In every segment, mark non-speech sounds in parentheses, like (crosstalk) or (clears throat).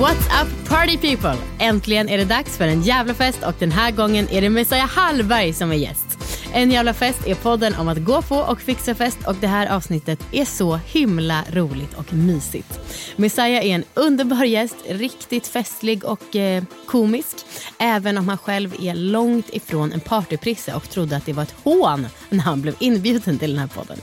What's up party people? Äntligen är det dags för en jävla fest och den här gången är det Messiah Hallberg som är gäst. En jävla fest är podden om att gå på och fixa fest och det här avsnittet är så himla roligt och mysigt. Messiah är en underbar gäst, riktigt festlig och eh, komisk. Även om han själv är långt ifrån en partyprisse och trodde att det var ett hån när han blev inbjuden till den här podden.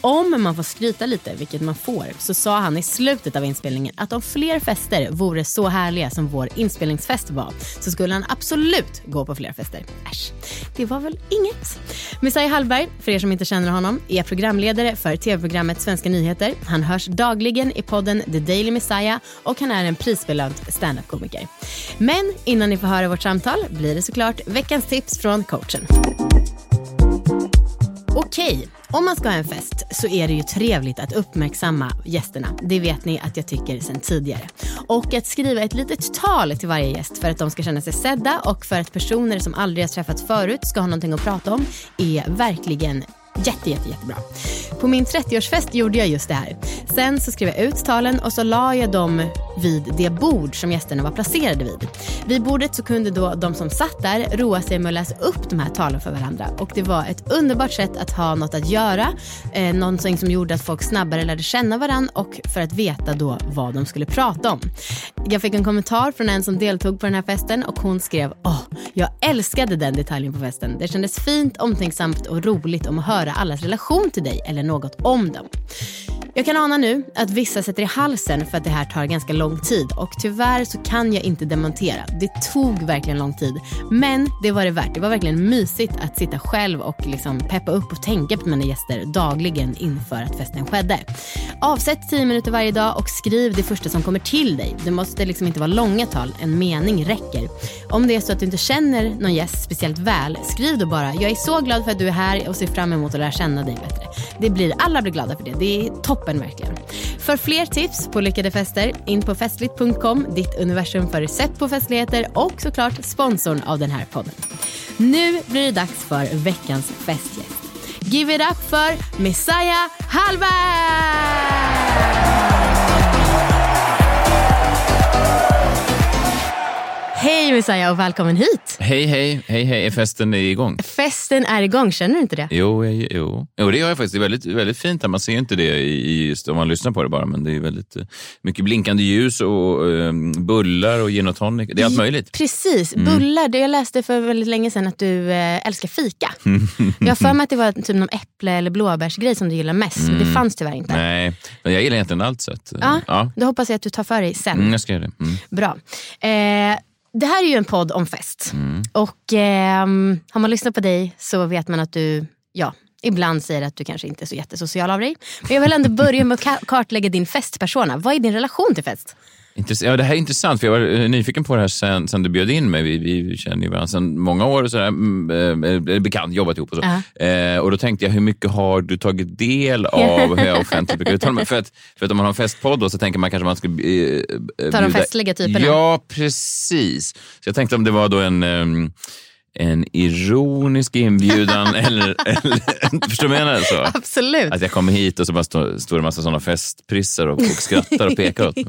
Om man får skryta lite, vilket man får, så sa han i slutet av inspelningen att om fler fester vore så härliga som vår inspelningsfest var så skulle han absolut gå på fler fester. Äsch, det var väl inget. Messiah Hallberg, för er som inte känner honom, är programledare för tv-programmet Svenska nyheter. Han hörs dagligen i podden The Daily Messiah och han är en prisbelönt standup-komiker. Men innan ni får höra vårt samtal blir det såklart veckans tips från coachen. Okej, om man ska ha en fest så är det ju trevligt att uppmärksamma gästerna. Det vet ni att jag tycker sedan tidigare. Och att skriva ett litet tal till varje gäst för att de ska känna sig sedda och för att personer som aldrig har träffats förut ska ha någonting att prata om är verkligen Jätte, jätte, jättebra. På min 30-årsfest gjorde jag just det här. Sen så skrev jag ut talen och så la jag dem vid det bord som gästerna var placerade vid. Vid bordet så kunde då de som satt där roa sig med att läsa upp de här talen för varandra. Och det var ett underbart sätt att ha något att göra. Eh, någonting som gjorde att folk snabbare lärde känna varandra och för att veta då vad de skulle prata om. Jag fick en kommentar från en som deltog på den här festen och hon skrev Åh, jag älskade den detaljen på festen. Det kändes fint, omtänksamt och roligt om att höra allas relation till dig eller något om dem. Jag kan ana nu att vissa sätter i halsen för att det här tar ganska lång tid och tyvärr så kan jag inte demontera. Det tog verkligen lång tid. Men det var det värt. Det var verkligen mysigt att sitta själv och liksom peppa upp och tänka på mina gäster dagligen inför att festen skedde. Avsätt 10 minuter varje dag och skriv det första som kommer till dig. Det måste liksom inte vara långa tal, en mening räcker. Om det är så att du inte känner någon gäst speciellt väl, skriv då bara “Jag är så glad för att du är här och ser fram emot att lära känna dig bättre”. Det blir, alla blir glada för det. Det är toppen verkligen. För fler tips på lyckade fester, in på festligt.com, ditt universum för recept på festligheter och såklart sponsorn av den här podden. Nu blir det dags för veckans festgäst. Give it up för Messiah Hallberg! Hej Messiah och välkommen hit. Hej, hej, hej, hej. Är festen igång? Festen är igång, känner du inte det? Jo, jo, jo. det gör jag faktiskt. Det är väldigt, väldigt fint. Man ser inte det i, just om man lyssnar på det bara, men det är väldigt eh, mycket blinkande ljus och um, bullar och gin och tonic. Det är allt möjligt. Precis, mm. bullar. Det jag läste för väldigt länge sedan att du äh, älskar fika. (laughs) jag har för mig att det var typ någon äpple eller blåbärsgrej som du gillar mest, mm. men det fanns tyvärr inte. Nej, men jag gillar egentligen allt. Så att, ja, ja. Då hoppas jag att du tar för dig sen. Mm, jag ska göra det. Mm. Bra. Eh, det här är ju en podd om fest. Mm. Och eh, har man lyssnat på dig så vet man att du, ja, ibland säger att du kanske inte är så jättesocial av dig. Men jag vill ändå börja med att kartlägga din festpersona. Vad är din relation till fest? Ja, det här är intressant, för jag var eh, nyfiken på det här sen, sen du bjöd in mig. Vi, vi känner ju varandra sedan många år, och sådär, mm, äh, bekant, jobbat ihop och så. Uh -huh. eh, och då tänkte jag, hur mycket har du tagit del av hur jag offentligt brukar uttala mig? För att, för att om man har en festpodd då, så tänker man kanske man ska eh, Ta de festliga typerna? Ja, precis. Så jag tänkte om det var då en... Um, en ironisk inbjudan (laughs) eller, eller förstår du vad jag menar? Så? Absolut. Att jag kommer hit och så bara står, står det en massa sådana festprissar och, och skrattar och pekar åt. (laughs)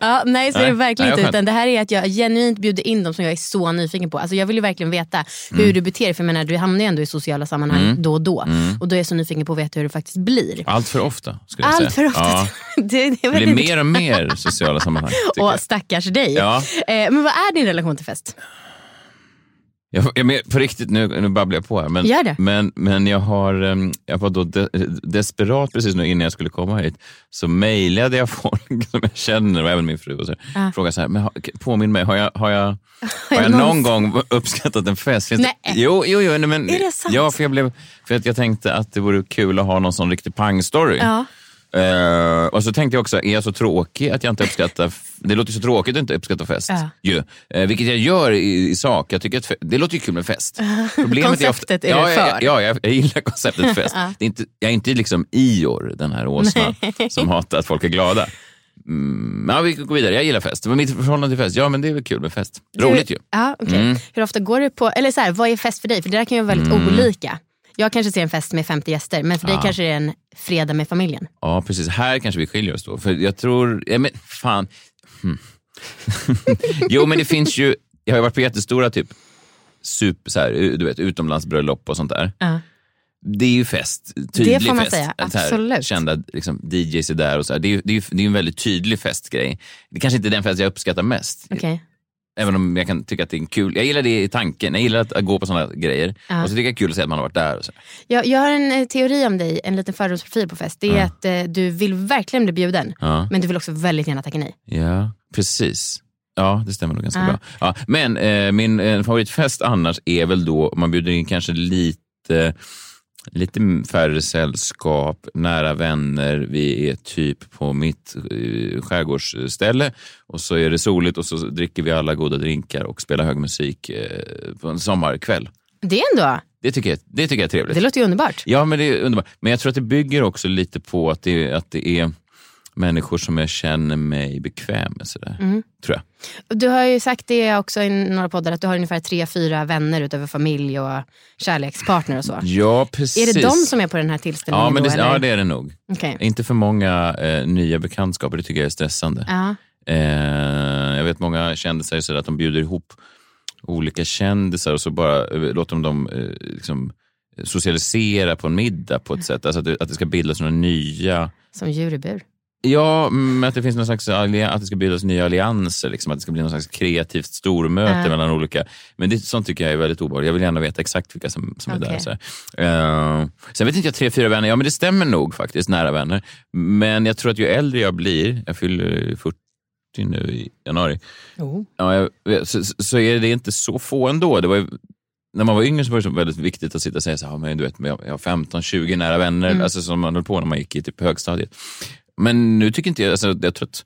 Ja, nej, så är det Nej. verkligen Nej, inte. Utan det här är att jag genuint bjuder in dem som jag är så nyfiken på. Alltså jag vill ju verkligen veta Mm. hur du beter dig. För jag menar, du hamnar ju ändå i sociala sammanhang då och då. Mm. Och då är jag så nyfiken på att veta hur det faktiskt blir. Allt för ofta, skulle jag Allt säga. för ofta. Ja. (laughs) det, det Det blir mer och mer sociala sammanhang. Och stackars dig. Ja. Eh, men vad är din relation till fest? Jag, jag, men på riktigt, nu, nu babblar jag på här. Men, Gör det. Men, men jag har, jag var då de, desperat precis nu innan jag skulle komma hit, så mejlade jag folk (laughs) som jag känner och även min fru och så, Ah. frågade så här, men, påminn mig, har jag, har jag, (laughs) har jag någon gång uppskattat en fest? Finns Nej. Det, jo, jo, jo nej, men, Är det sant? Ja, för jag, blev, för att jag tänkte att det vore kul att ha någon sån riktig pangstory. Ja. Eh, och så tänkte jag också, är jag så tråkig att jag inte uppskattar... Det låter så tråkigt att inte uppskatta fest. Ja. Ju. Eh, vilket jag gör i, i sak. Jag tycker att det låter ju kul med fest. Problemet Konceptet är ja, du jag- för. Ja, jag, jag gillar konceptet fest. det är inte, jag är inte liksom Ior, den här åsnan som hatar att folk är glada. Mm, ja, vi går vidare. Jag gillar fest. Men mitt förhållande till fest, ja men det är väl kul med fest. Roligt ju. Ja, okej. Mm. Hur ofta går du på, eller så här, vad är fest för dig? För det där kan ju vara väldigt Mm. olika. Jag kanske ser en fest med 50 gäster, men för dig kanske det är en fredag med familjen. Ja, precis. Här kanske vi skiljer oss då. För jag tror... Ja, men fan. Hmm. (laughs) jo, men det finns ju... Jag har ju varit på jättestora typ super, så här, du vet, utomlandsbröllop och sånt där. Ja. Det är ju fest. Tydlig Det får man fest. säga, så här, absolut. Kända liksom, DJs är där och så här. Det är det är, det är en väldigt tydlig festgrej. Det kanske inte är den fest jag uppskattar mest. Okej. Även om jag kan tycka att det är en kul... Jag gillar det i tanken. Jag gillar att, att gå på sådana grejer. Ja. Och så tycker jag det är kul att se att man har varit där. Och så. Jag, jag har en eh, teori om dig, en liten fördomsprofil på fest. Det är Ja. att eh, du vill verkligen bli bjuden, Ja. men du vill också väldigt gärna tacka nej. Ja, precis. Ja, det stämmer nog ganska bra. Ja, men eh, min eh, favoritfest annars är väl då om man bjuder in kanske lite, lite färre sällskap, nära vänner. Vi är typ på mitt eh, skärgårdsställe och så är det soligt och så dricker vi alla goda drinkar och spelar hög musik eh, på en sommarkväll. Det ändå, Det tycker jag, det tycker jag är trevligt. det låter ju underbart. Ja, men det är underbart. Men jag tror att det bygger också lite på att det, att det är människor som jag känner mig bekväm med. Sådär. Mm. Tror jag. Du har ju sagt det också i några poddar, att du har ungefär tre, fyra vänner utöver familj och kärlekspartner och så. Ja, precis. Är det de som är på den här tillställningen ja, men det, då? ja, det är det nog. Okej. Inte för många eh, nya bekantskaper, det tycker jag är stressande. Ja. Eh, jag vet många kändisar så att de bjuder ihop olika kändisar och så bara eh, låter de dem eh, liksom, socialisera på en middag på ett sätt. Alltså att det, att det ska bildas några nya Som djur i bur. Ja, men att det finns någon slags att det ska bildas nya allianser, liksom, att det ska bli någon slags kreativt stormöte Ja. mellan olika. Men det, sånt tycker jag är väldigt obehagligt. Jag vill gärna veta exakt vilka som, som är där. Så. Eh, sen vet inte jag, tre, fyra vänner, ja men det stämmer nog faktiskt, nära vänner. Men jag tror att ju äldre jag blir, jag fyller 40 nu i januari, Oh. ja, jag, så, så är det inte så få ändå. Det var ju, när man var yngre så var det så väldigt viktigt att sitta och säga så här, men du vet, jag har 15-20 nära vänner, alltså som man höll på när man gick i typ högstadiet. Men nu tycker inte jag, alltså, jag tror att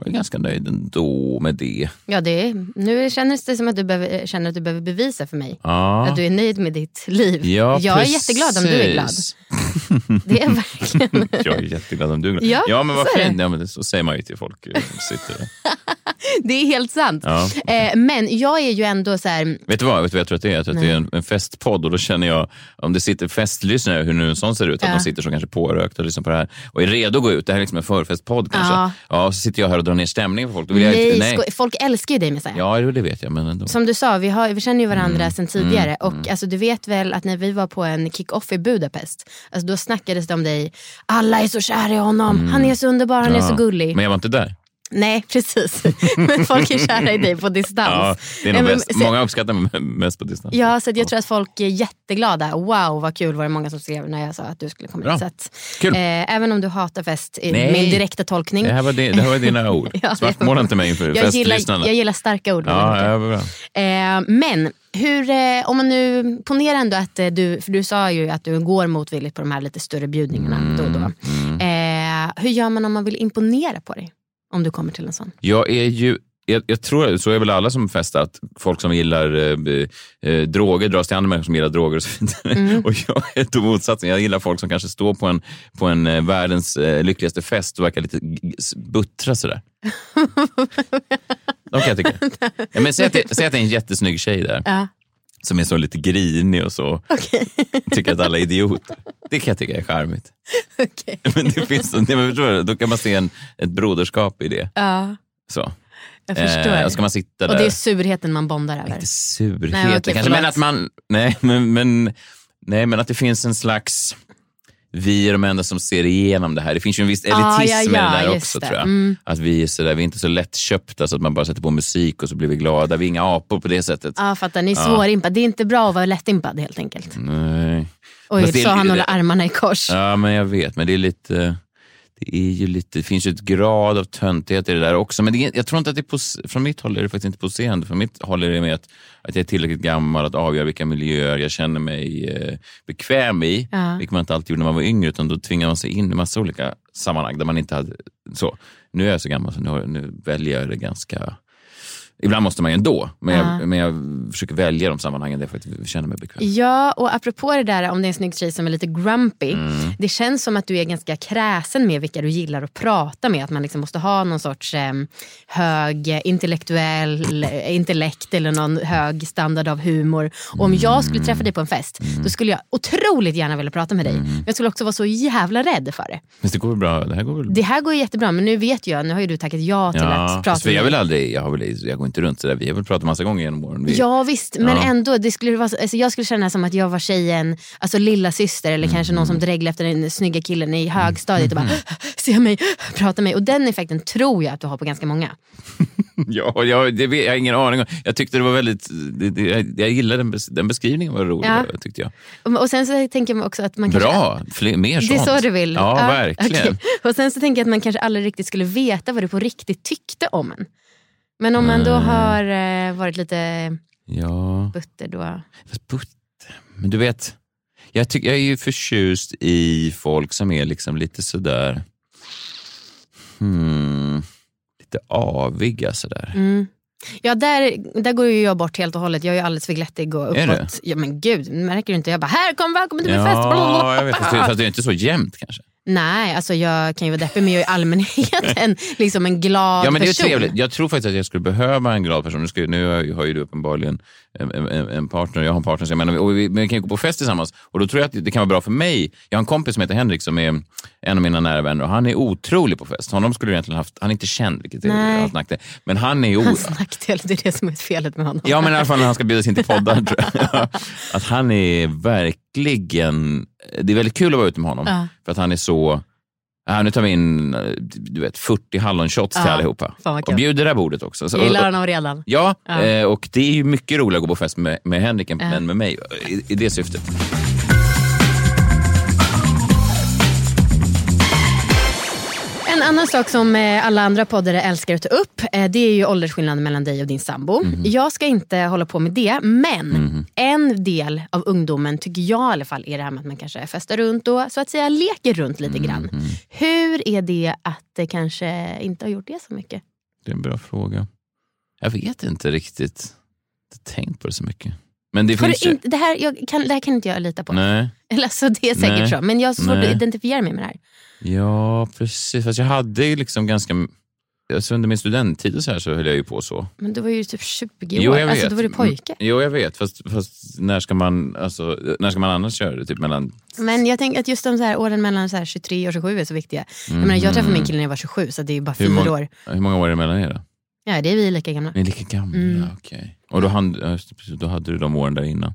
jag är ganska nöjd ändå med det. Ja, det är, nu känns det som att du behöver, känner att du behöver bevisa för mig Ja, att du är nöjd med ditt liv. ja jag är jätteglad om du är glad. precis. (laughs) Det är verkligen... (laughs) jag är jätteglad om du är glad. Ja, ja men vad fint. Ja, men det, så säger man ju till folk eh, sitter. (laughs) Det är helt sant. Ja. Eh, men jag är ju ändå så här... Vet du vad, vet du vad jag tror att det är? Jag tror att det är en, en festpodd och då känner jag, om det sitter festlyssnare, hur nu en sån ser ut, att de sitter så kanske pårökta och lyssnar på det här och är redo att gå ut. Det här är liksom en förfestpodd kanske. Ja. Ja. så sitter jag här och drar ner stämningen för folk. Då vill jag, Nej, inte- nej. sko- folk älskar ju dig Messiah. Ja, det vet jag, men ändå. Som du sa, vi, har, vi känner ju varandra Mm, sedan tidigare. och Alltså, du vet väl att när vi var på en kick-off i Budapest, alltså, då snackades det om dig. Alla är så kära i honom, han är så underbar, han är så Mm. Ja. gullig. Men jag var inte där. Nej, precis. (laughs) men folk är kära i dig på distans. Ja, det är nog men- bäst. Många uppskattar mig mest på distans. Ja, så jag tror att folk är jätteglada. Wow, vad kul var det många som skrev när jag sa att du skulle komma Bra. hit. Så att, Kul. eh, även om du hatar fest, i Nej. min direkta tolkning. Det här var, det här var dina (laughs) ord. Ja, Svartmåla inte mig inför jag gillar, jag gillar starka ord. Ja, bra. Eh, men hur, eh, om man nu ponerar ändå att eh, du, för du sa ju att du går motvilligt på de här lite större bjudningarna Mm, då och då. Eh, hur gör man om man vill imponera på dig? Om du kommer till en sån. Jag är ju jag, jag tror, så är väl alla som festar, att folk som gillar eh, eh, droger dras till andra människor som gillar droger och så vidare. Mm. (laughs) Och jag är då motsatsen. Jag gillar folk som kanske står på en, på en eh, världens eh, lyckligaste fest och verkar lite buttra sådär. (laughs) De kan jag tycka. (laughs) Ja, men säg, att det, säg att det är en jättesnygg tjej där. Ja. Som är så lite grinig och så. Okej. (laughs) Tycker att alla är idioter. Det kan jag tycka är charmigt. Okej. (laughs) Men det finns, nej, men förstår du, då kan man se en, ett broderskap i det. Ja, Så. jag förstår. Eh, och ska man sitta där. och det är surheten man bondar över. Inte surheten Nej, okej, kanske, men att man... Nej men, men, nej, men att det finns en slags... Vi är de enda som ser igenom det här. Det finns ju en viss elitism Ah, ja, i det ja, där också det. tror jag. Mm. Att vi är, så där, vi är inte så lättköpta så att man bara sätter på musik och så blir vi glada. Vi är inga apor på det sättet. Ja, fattar. Ni är svårimpad. Det är inte bra att vara lättimpad helt enkelt. Nej. Oj, sa han håller armarna i kors. Ja, men jag vet. Men det är lite... Det, är ju lite, det finns ju ett grad av töntighet i det där också. Men det, jag tror inte att det är pos, från mitt håll är det faktiskt inte poserande. Från mitt håll är det med att, att jag är tillräckligt gammal att avgöra vilka miljöer jag känner mig eh, bekväm i. Ja. Vilket man inte alltid gjorde när man var yngre. Utan då tvingar man sig in i massa olika sammanhang där man inte hade... Så. Nu är jag så gammal så nu, nu väljer jag det ganska... Ibland måste man ju ändå, men, Ja. jag, men jag försöker välja de sammanhangen där jag faktiskt känner mig bekväm. Ja, och apropå det där om det är en snygg tjej som är lite grumpy. Mm. Det känns som att du är ganska kräsen med vilka du gillar att prata med. Att man liksom måste ha någon sorts eh, hög intellektuell eh, intellekt eller någon hög standard av humor. Och om jag skulle träffa dig på en fest, Mm. då skulle jag otroligt gärna vilja prata med dig. Men jag skulle också vara så jävla rädd för det. Men det går väl bra? Det här går väl Det här går jättebra, men nu vet jag, nu har ju du tackat ja till att Ja, prata fast vi med mig. väl aldrig, jag, har väl, jag går inte runt sådär, vi har väl pratat massa gånger genom åren. Vi, Ja visst, men Ja. ändå. Det skulle vara, så- alltså jag skulle känna som att jag var tjejen, alltså lilla syster eller kanske någon som Mm. dreglade efter den snygga killen i högstadiet och bara se mig, prata med mig. Och den effekten tror jag att du har på ganska många. (laughs) ja, jag, det, jag har ingen aning om. Jag tyckte det var väldigt, det, det, jag, jag gillade den, bes, den beskrivningen var rolig, Ja. tyckte jag. Och, och sen så tänker man också att man kanske... Bra, fler, mer Det sånt. är så du vill? Ja, verkligen. okej. Och sen så tänker jag att man kanske aldrig riktigt skulle veta vad du på riktigt tyckte om en. Men om man då Mm. har eh, varit lite Ja, butter då... fast Butte, men du vet, jag, tycker, jag är ju förtjust i folk som är liksom lite sådär, hmm, lite aviga sådär. Mm. Ja, där, där går ju jag bort helt och hållet. Jag är ju alldeles för glättig och Är uppåt. Ja, men gud, märker du inte? Jag bara, här kom, välkommen till min fest. Ja, jag vet, fast det är inte så jämnt kanske. Nej, alltså jag kan ju vara deppig men jag är i allmänhet en, (laughs) liksom en glad Ja, men det är person. trevligt. Jag tror faktiskt att jag skulle behöva en glad person. Nu, ska, nu har ju- du uppenbarligen en, en, en partner, jag har en partner, så jag menar, och vi, men vi kan ju gå på fest tillsammans. Och då tror jag att det kan vara bra för mig. Jag har en kompis som heter Henrik som är en av mina nära vänner och han är otrolig på fest. Honom skulle du egentligen haft, han är inte känd, vilket är allt nackdel. Men han är ju... Hans nackdel, det är det som är felet med honom. Ja, men i alla fall när han ska bjudas in till poddar. tror jag. (laughs) Att han är verkligen... Det är väldigt kul att vara ute med honom. Ja. För att han är så... Ja, nu tar vi in eh, du vet, 40 hallonshots till Ja, allihopa. vad kul. Och bjuder det här bordet också. Så, Jag gillar honom redan. Ja, Ja. eh, och det är ju mycket roligare att gå på fest med, med Henrik än med mig i, i det syftet. En annan sak som eh, alla andra poddare älskar att ta upp eh, det är ju åldersskillnaden mellan dig och din sambo. Mhm. Jag ska inte hålla på med det men en del av ungdomen tycker jag i alla fall är det här med att man kanske festar runt och så att säga leker runt lite grann. Mhm. Hur är det att det kanske inte har gjort det så mycket? Det är en bra fråga. Jag vet inte riktigt. Jag har inte tänkt på det så mycket. Men det finns ju... inte, det, här, kan, det här kan inte jag lita på. Nej. (laughs) Eller alltså, det är säkert Nej. så men jag har svårt Nej. att identifiera mig med det här. Ja, precis. Fast jag hade ju liksom ganska... Alltså under min studenttid och så här så höll jag ju på så. Men du var ju typ 20 år, Jo, jag vet. alltså då var du pojke. Mm, Jo, jag vet. Fast, fast när, ska man, alltså, när ska man annars göra det? Typ mellan... Men jag tänker att just de så här åren mellan så här 23 och 27 är så viktiga. Jag, menar, jag träffade min kille när jag var 27 så det är ju bara fyra år. Hur många år är det mellan er då? Ja, det är vi lika gamla. Ni är lika gamla, Mm. okej. Och då, precis, då hade du de åren där innan.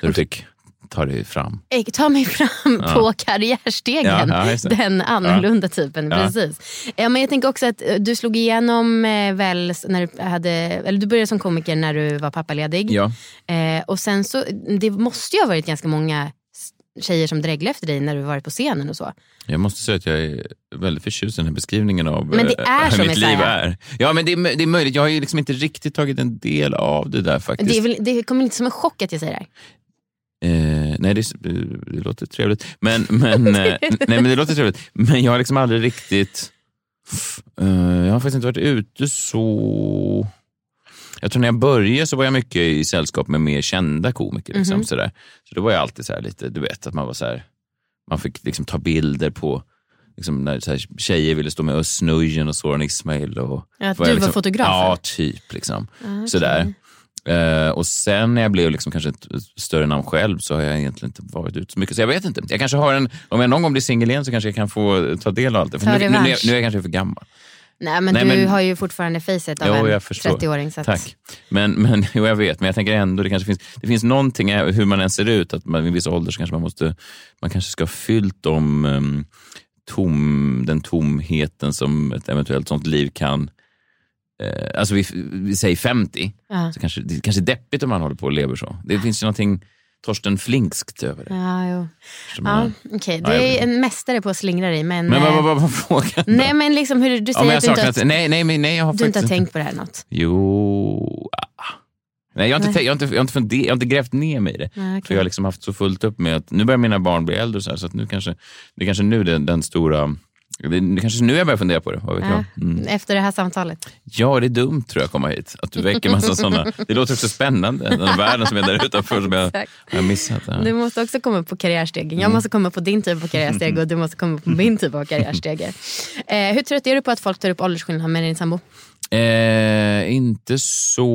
Där du fick ta dig fram. Eh, Ta mig fram (laughs) Ja. på karriärstegen. Ja, ja. Den annorlunda typen. Precis. Ja, men jag tänker också att eh, du slog igenom eh, väl när du hade, eller du började som komiker när du var pappaledig. Ja. Eh, och sen så, det måste ju ha varit ganska många tjejer som dreglade efter dig när du varit på scenen och så. Jag måste säga att jag är väldigt förtjust i den här beskrivningen av Men det eh, är (laughs) hur mitt liv är. Ja, men det är, det är möjligt. Jag har ju liksom inte riktigt tagit en del av det där faktiskt. Det, väl, det kommer inte som en chock att jag säger det här. Eh, nej, det, det låter trevligt. Men, men, (laughs) eh, nej, men det låter trevligt. Men jag har liksom aldrig riktigt... Eh, jag har faktiskt inte varit ute så... Jag tror när jag började så var jag mycket i sällskap med mer kända komiker. Liksom, Mhm. sådär. Så då var jag alltid så här lite, du vet, att man var så här, man fick liksom ta bilder på Liksom när så här, tjejer ville stå med Özz och Soran Ismail. Och, Att var du var liksom, fotografen? Ja, typ. Liksom. Ah, okej. Sådär. Eh, och sen när jag blev liksom kanske ett större namn själv så har jag egentligen inte varit ute så mycket. Så jag vet inte. Jag kanske har en, om jag någon gång blir singel igen så kanske jag kan få ta del av allt det. För nu, nu, nu, nu är jag kanske för gammal. Nej men Nej, du men- har ju fortfarande facet av Jo, en jag förstår. 30-åring. Så att, Tack. Men, men (laughs) jo, jag vet, men jag tänker ändå, det kanske finns, det finns någonting, hur man än ser ut, att man vid en viss ålder så kanske man måste, man kanske ska ha fyllt de, um, tom, den tomheten som ett eventuellt sånt liv kan Eh, alltså vi, vi säger 50, Ja. så kanske, det kanske är deppigt om man håller på och lever så. Det finns ju någonting Torsten Flinkskt över det. Ja, jo. Som Ja, är-. Ja, Du är en mästare på att slingra dig. Men, Men vad eh, vad- vad var frågan? Nej, men liksom hur du ja, säger jag att du inte, har, nej, nej, nej, jag har du inte har faktiskt tänkt på det här något. Jo... ah. Nej, jag har, inte, jag, har inte, jag, har inte funder, jag har inte grävt ner mig i det. Nej, okej. För jag har liksom haft så fullt upp med att nu börjar mina barn bli äldre och så, här, så att nu kanske, det är kanske nu den, den stora... Det är kanske nu jag börjar fundera på det. Vad vet Ja, jag? Mm. Efter det här samtalet. Ja, det är dumt tror jag att komma hit. Att du väcker massa (laughs) sådana. Det låter också spännande. Den världen som är där utanför som jag har missat. Ja. Du måste också komma upp på karriärstegen. Mm. Jag måste komma på din typ av karriärsteg och du måste komma på min typ av karriärstege. Eh, hur trött är du på att folk tar upp åldersskillnad med din sambo? Eh, inte så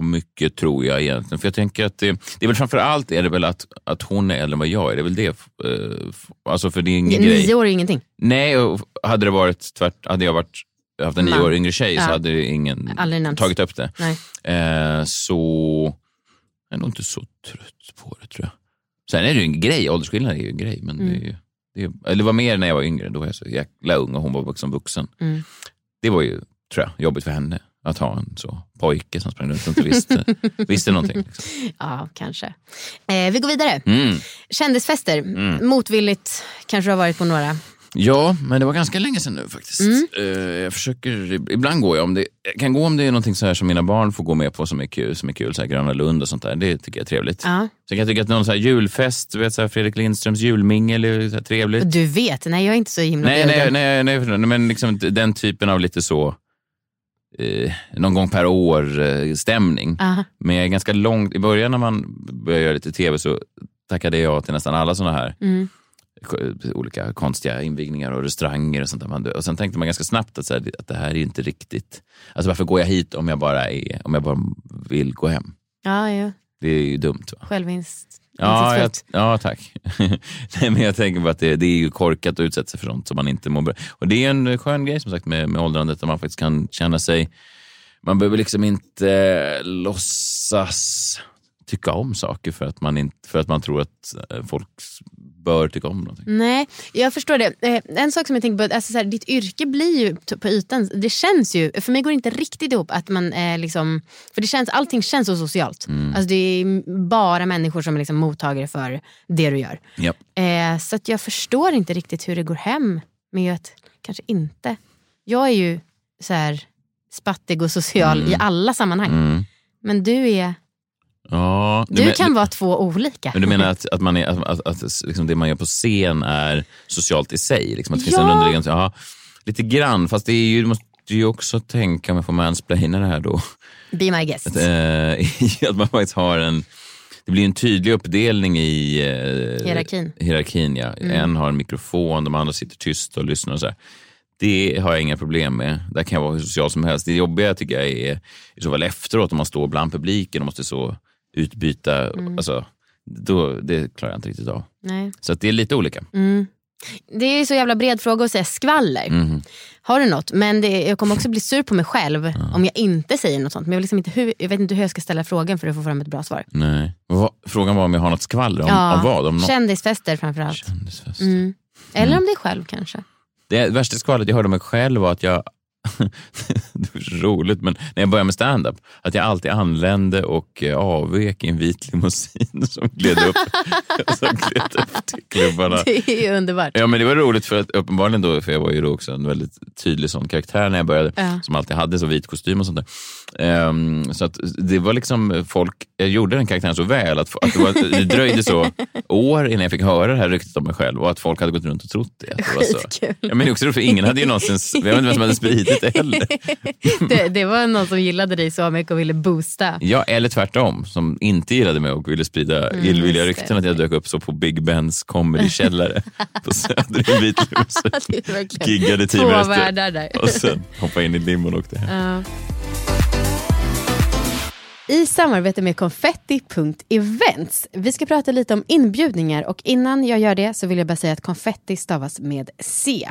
mycket tror jag egentligen. För jag tänker att det, det är väl framför allt är det väl att, att hon är äldre än vad jag är. Det är väl det. Eh, alltså för det är ingen grej. Nio år är ingenting. Nej, och hade det varit tvärt, hade jag varit, haft en nio år yngre tjej så Ja. hade det ingen tagit upp det. Eh, så jag är nog inte så trött på det tror jag. Sen är det ju en grej, åldersskillnad är ju en grej. Men Mm. det, är ju, det, är, eller var mer när jag var yngre, då var jag så jäkla ung och hon var vuxen vuxen. Mm. Det var ju, tror jag, jobbigt för henne att ha en så pojke som sprang runt och inte visste, (laughs) visste någonting. Liksom. Ja, kanske. Eh, vi går vidare. Mm. Kändisfester. Motvilligt kanske du har varit på några. Ja, men det var ganska länge sedan nu faktiskt. Mm. Eh, jag försöker, ibland går jag om det, jag kan gå om det är någonting så här som mina barn får gå med på som är kul, som är kul så här Gröna Lund och sånt där. Det tycker jag är trevligt. Ja. Sen kan jag tycka att någon så här julfest, du vet så här Fredrik Lindströms julmingel är så trevligt. Du vet, nej jag är inte så himla Nej, nej, nej, nej, men liksom den typen av lite så, eh, någon gång per år eh, stämning. Aha. Men jag är ganska långt, i början när man började göra lite tv så tackade jag till nästan alla såna här Mm. ko- olika konstiga invigningar och restauranger och sånt där. Och sen tänkte man ganska snabbt att, så här, att det här är inte riktigt, alltså varför går jag hit om jag bara, är, om jag bara vill gå hem? Ja, ja. Det är ju dumt. Va? Självinst. Ja, jag, ja, tack. (laughs) Nej, men jag tänker bara att det, det är ju korkat att utsätta sig för sånt som man inte mår bra. Och det är en skön grej som sagt med, med åldrandet där man faktiskt kan känna sig, man behöver liksom inte låtsas tycka om saker för att man, inte, för att man tror att eh, folk bör tycka om någonting. Nej, jag förstår det. Eh, En sak som jag tänker på, alltså så här, ditt yrke blir ju på ytan, det känns ju, för mig går det inte riktigt ihop att man är liksom, för det känns, allting känns så socialt. Alltså det är bara människor som är liksom mottagare för det du gör. Ja. Eh, så jag förstår inte riktigt hur det går hem med att kanske inte. Jag är ju så här spattig och social i alla sammanhang. Mm. Men du är, Ja, du men- kan vara två olika. Men du menar att, att, man är, att, att, att liksom det man gör på scen är socialt i sig? Liksom att det finns en Ja. underliggande... Ja, lite grann, fast det är ju, du måste ju också tänka, om jag får mansplaina det här då, Be my guest. att, (laughs) i att man faktiskt har en... Det blir en tydlig uppdelning i eh, Hierarkin. hierarkin ja. En har en mikrofon, de andra sitter tyst och lyssnar och så här. Det har jag inga problem med. Där kan jag vara hur social som helst. Det jobbiga tycker jag är i så fall efteråt om man står bland publiken och måste så utbyta. Alltså, då, det klarar jag inte riktigt av. Nej. Så det är lite olika. Det är så jävla bred fråga att säga skvaller. Mhm. Har du något? Men det, jag kommer också bli sur på mig själv (laughs) om jag inte säger något sånt. Men jag, vill liksom inte hur, jag vet inte hur jag ska ställa frågan för att få fram ett bra svar. Nej. Frågan var om jag har något skvaller. Om, om vad? Om något? Kändisfester framförallt. Kändisfest. Mm. Eller om dig själv kanske. Det värsta skvallret jag hörde om mig själv var att jag, det var så roligt, men när jag började med stand-up, att jag alltid anlände och eh, avvek i en vit limousin (laughs) som gled upp, (laughs) som gled upp till klubbarna. Det är ju underbart. Ja men det var roligt för att uppenbarligen då, för jag var ju då också en väldigt tydlig sån karaktär när jag började, Ja. som alltid hade så vit kostym och sånt där. Ehm, så att det var liksom folk, jag gjorde den karaktären så väl att, att det, var, det dröjde så år innan jag fick höra det här ryktet om mig själv och att folk hade gått runt och trott det. Skitkul. (laughs) Ja, men det är också roligt, för ingen hade ju någonsin, jag vet inte vem som hade spridit det heller. (laughs) Det, det var någon som gillade dig så mycket och ville boosta. Ja, eller tvärtom, som inte gillade mig och ville sprida illvilliga Mm, det. rykten att jag dök upp så på Big Bens comedy-källare på (laughs) Söder i en vit limousin. Det är verkligen Giggade tio två minuter världar där. och sen hoppade in i limon och åkte hem. Ja. i samarbete med konfetti.events. Vi ska prata lite om inbjudningar och innan jag gör det så vill jag bara säga att konfetti stavas med C.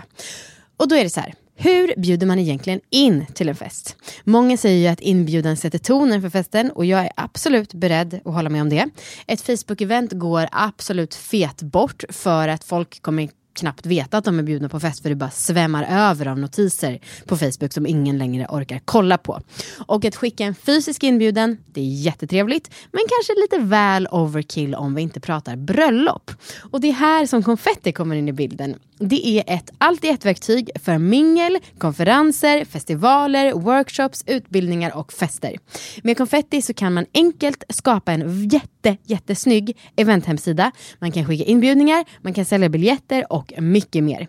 Och då är det så här. Hur bjuder man egentligen in till en fest? Många säger ju att inbjudan sätter tonen för festen och jag är absolut beredd att hålla med om det. Ett Facebook-event går absolut fet bort för att folk kommer knappt veta att de är bjudna på fest för det bara svämmar över av notiser på Facebook som ingen längre orkar kolla på. Och att skicka en fysisk inbjudan, det är jättetrevligt men kanske lite väl overkill om vi inte pratar bröllop. Och det är här som konfetti kommer in i bilden. Det är ett allt i ett-verktyg för mingel, konferenser, festivaler, workshops, utbildningar och fester. Med konfetti så kan man enkelt skapa en jätte, jättesnygg eventhemsida. Man kan skicka inbjudningar, man kan sälja biljetter och och mycket mer.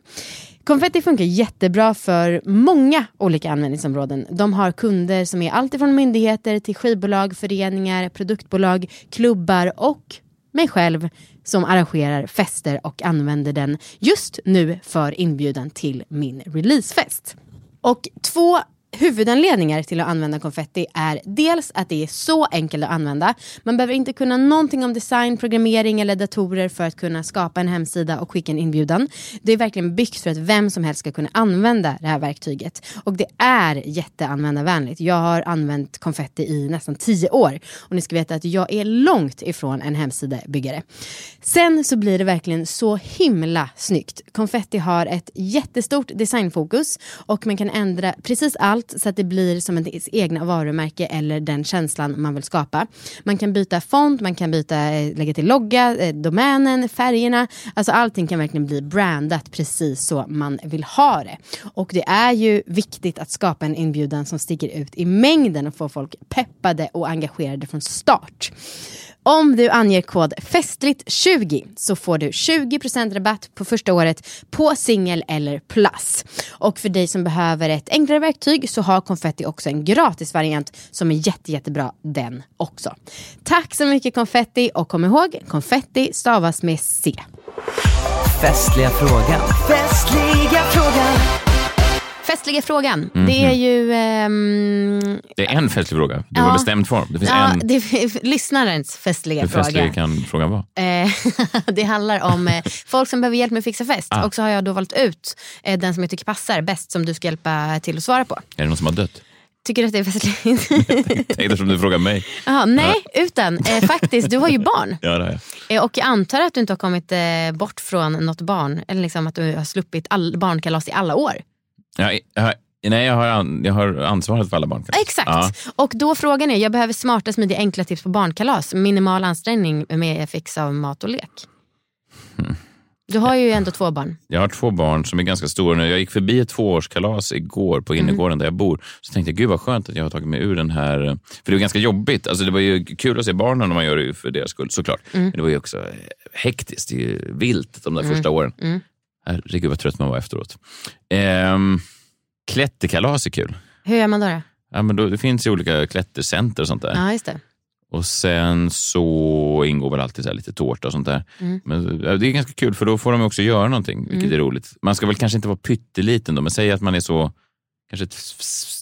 Konfetti funkar jättebra för många olika användningsområden. De har kunder som är alltifrån myndigheter till skivbolag, föreningar, produktbolag, klubbar och mig själv som arrangerar fester och använder den just nu för inbjudan till min releasefest. Och två Huvudanledningar till att använda konfetti är dels att det är så enkelt att använda. Man behöver inte kunna någonting om design, programmering eller datorer för att kunna skapa en hemsida och skicka en inbjudan. Det är verkligen byggt för att vem som helst ska kunna använda det här verktyget. Och det är jätteanvändarvänligt. Jag har använt konfetti i nästan tio år och ni ska veta att jag är långt ifrån en hemsidebyggare. Sen så blir det verkligen så himla snyggt. Konfetti har ett jättestort designfokus och man kan ändra precis allt allt så att det blir som ens egna varumärke eller den känslan man vill skapa. Man kan byta font, man kan byta, eh, lägga till logga, eh, domänen, färgerna. Alltså allting kan verkligen bli brandat precis så man vill ha det. Och det är ju viktigt att skapa en inbjudan som sticker ut i mängden och får folk peppade och engagerade från start. Om du anger kod festligt20 så får du 20% rabatt på första året på singel eller plus. Och för dig som behöver ett enklare verktyg så har Confetti också en gratisvariant som är jätte, jättebra den också. Tack så mycket Confetti och kom ihåg, Confetti stavas med C. Festliga frågan. Festliga frågan. Festliga frågan. Mm. Det är ju... Um... Det är en festlig fråga. Var ja. bestämd form. Det finns ja, en... det är lyssnarens festliga Hur fråga. Hur festlig kan frågan vara? Eh, (laughs) det handlar om eh, folk som behöver hjälp med att fixa fest. Ah. Och så har jag då valt ut eh, den som jag tycker passar bäst som du ska hjälpa till att svara på. Är det någon som har dött? Tycker du att det är festligt? (laughs) Eftersom du frågar mig. Aha, nej, ja. utan eh, faktiskt, du har ju barn. (laughs) Ja, det har jag. Eh, och jag antar att du inte har kommit eh, bort från något barn. Eller liksom att du har sluppit all, barnkalas i alla år. Ja, jag, Nej, jag har, an, jag har ansvaret för alla barnkalas. Exakt. Ja. Och då frågan är, jag behöver smarta, smidiga, enkla tips på barnkalas. Minimal ansträngning med fix av mat och lek. Mm. Du har ju ändå två barn. Jag har två barn som är ganska stora nu. Jag gick förbi ett tvåårskalas igår på mm. innergården mm. där jag bor. Så tänkte jag, gud vad skönt att jag har tagit mig ur den här... För det var ganska jobbigt. Alltså, det var ju kul att se barnen när man gör det för deras skull såklart. Mm. Men det var ju också hektiskt, det är ju vilt de där mm. första åren. Mm. Herregud vad trött man var efteråt. Ehm, klätterkalas är kul. Hur gör man då? då? Ja, men då det finns ju olika klättercenter och sånt där. Ja, just det. Och sen så ingår väl alltid så lite tårta och sånt där. Mm. Men det är ganska kul för då får de också göra någonting, vilket mm. är roligt. Man ska väl kanske inte vara pytteliten då, men säg att man är så kanske ett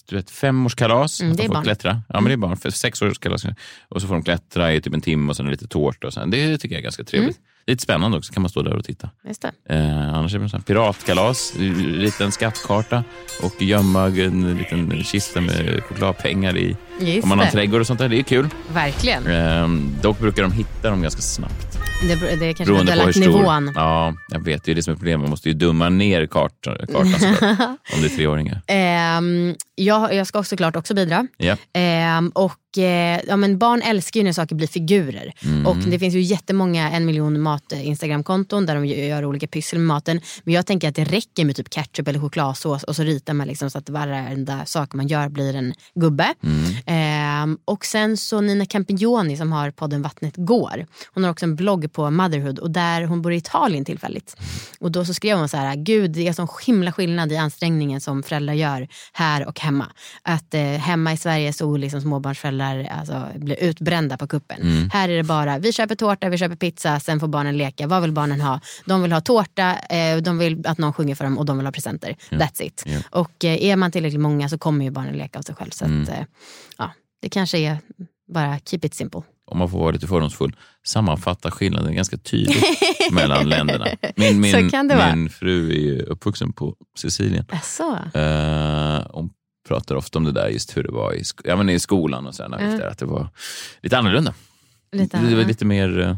du vet, femårskalas. Mm, det är barn. Klättra. Ja, men det är barn. För sexårskalas. Och så får de klättra i typ en timme och sen lite tårta. Och sen. Det tycker jag är ganska trevligt. Mm. Lite spännande också, kan man stå där och titta. Just. Eh, annars är det en piratkalas, liten skattkarta och gömma en liten kista med chokladpengar i. Just om man har en trädgård och sånt där. Det är kul. Verkligen. Eh, dock brukar de hitta dem ganska snabbt. Det, det kanske Beroende på hur stor. nivån. Ja, jag vet. Det är det som är problemet. Man måste ju dumma ner kartan, kartan (laughs) om det är treåringar. Um, jag, jag ska såklart också bidra. Yeah. Och Eh, ja, men barn älskar ju när saker blir figurer. Mm. Och det finns ju jättemånga en miljon mat Instagramkonton där de gör olika pyssel med maten. Men jag tänker att det räcker med typ ketchup eller chokladsås och så ritar man liksom så att varenda sak man gör blir en gubbe. Mm. Eh, och sen så Nina Campioni som har podden Vattnet går. Hon har också en blogg på Motherhood och där hon bor i Italien tillfälligt. Och då så skrev hon så här, gud det är sån himla skillnad i ansträngningen som föräldrar gör här och hemma. Att eh, hemma i Sverige så liksom småbarnsföräldrar föräldrar alltså, blir utbrända på kuppen. Mm. Här är det bara, vi köper tårta, vi köper pizza, sen får barnen leka. Vad vill barnen ha? De vill ha tårta, eh, de vill att någon sjunger för dem och de vill ha presenter. Yeah. That's it. Yeah. Och eh, är man tillräckligt många så kommer ju barnen leka av sig själv. Så mm. att, eh, ja, det kanske är Bara keep it simple. om man får vara lite fördomsfull, sammanfatta skillnaden ganska tydligt (laughs) mellan länderna. Min, min, Så kan det vara. min fru är ju uppvuxen på Sicilien. Jaså? Uh, hon pratar ofta om det där, just hur det var i, sk- ja, men i skolan och gick där, att det var lite annorlunda. Lite det var lite mer, eh,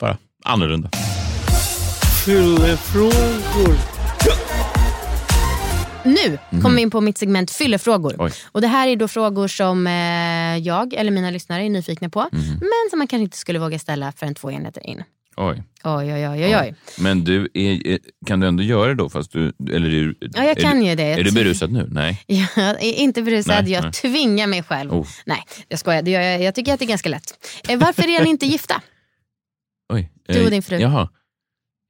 bara annorlunda. Nu kommer vi in på mitt segment fyllefrågor. Mhm. Oj. Och det här är då frågor som eh, jag eller mina lyssnare är nyfikna på. Mhm. Men som man kanske inte skulle våga ställa förrän två enheter in. Oj. Oj, oj, oj, oj. oj. Men du, är, är, kan du ändå göra det då? Fast du, eller är, du- Ja, jag är kan du, ju det. Är du berusad nu? Nej. (laughs) Jag är inte berusad, Nej, jag nej. tvingar mig själv. Oh. Nej, jag skojar. Det gör jag, jag tycker att det är ganska lätt. Eh, varför är ni inte gifta? Oj. Du och Eh, din fru. Jaha.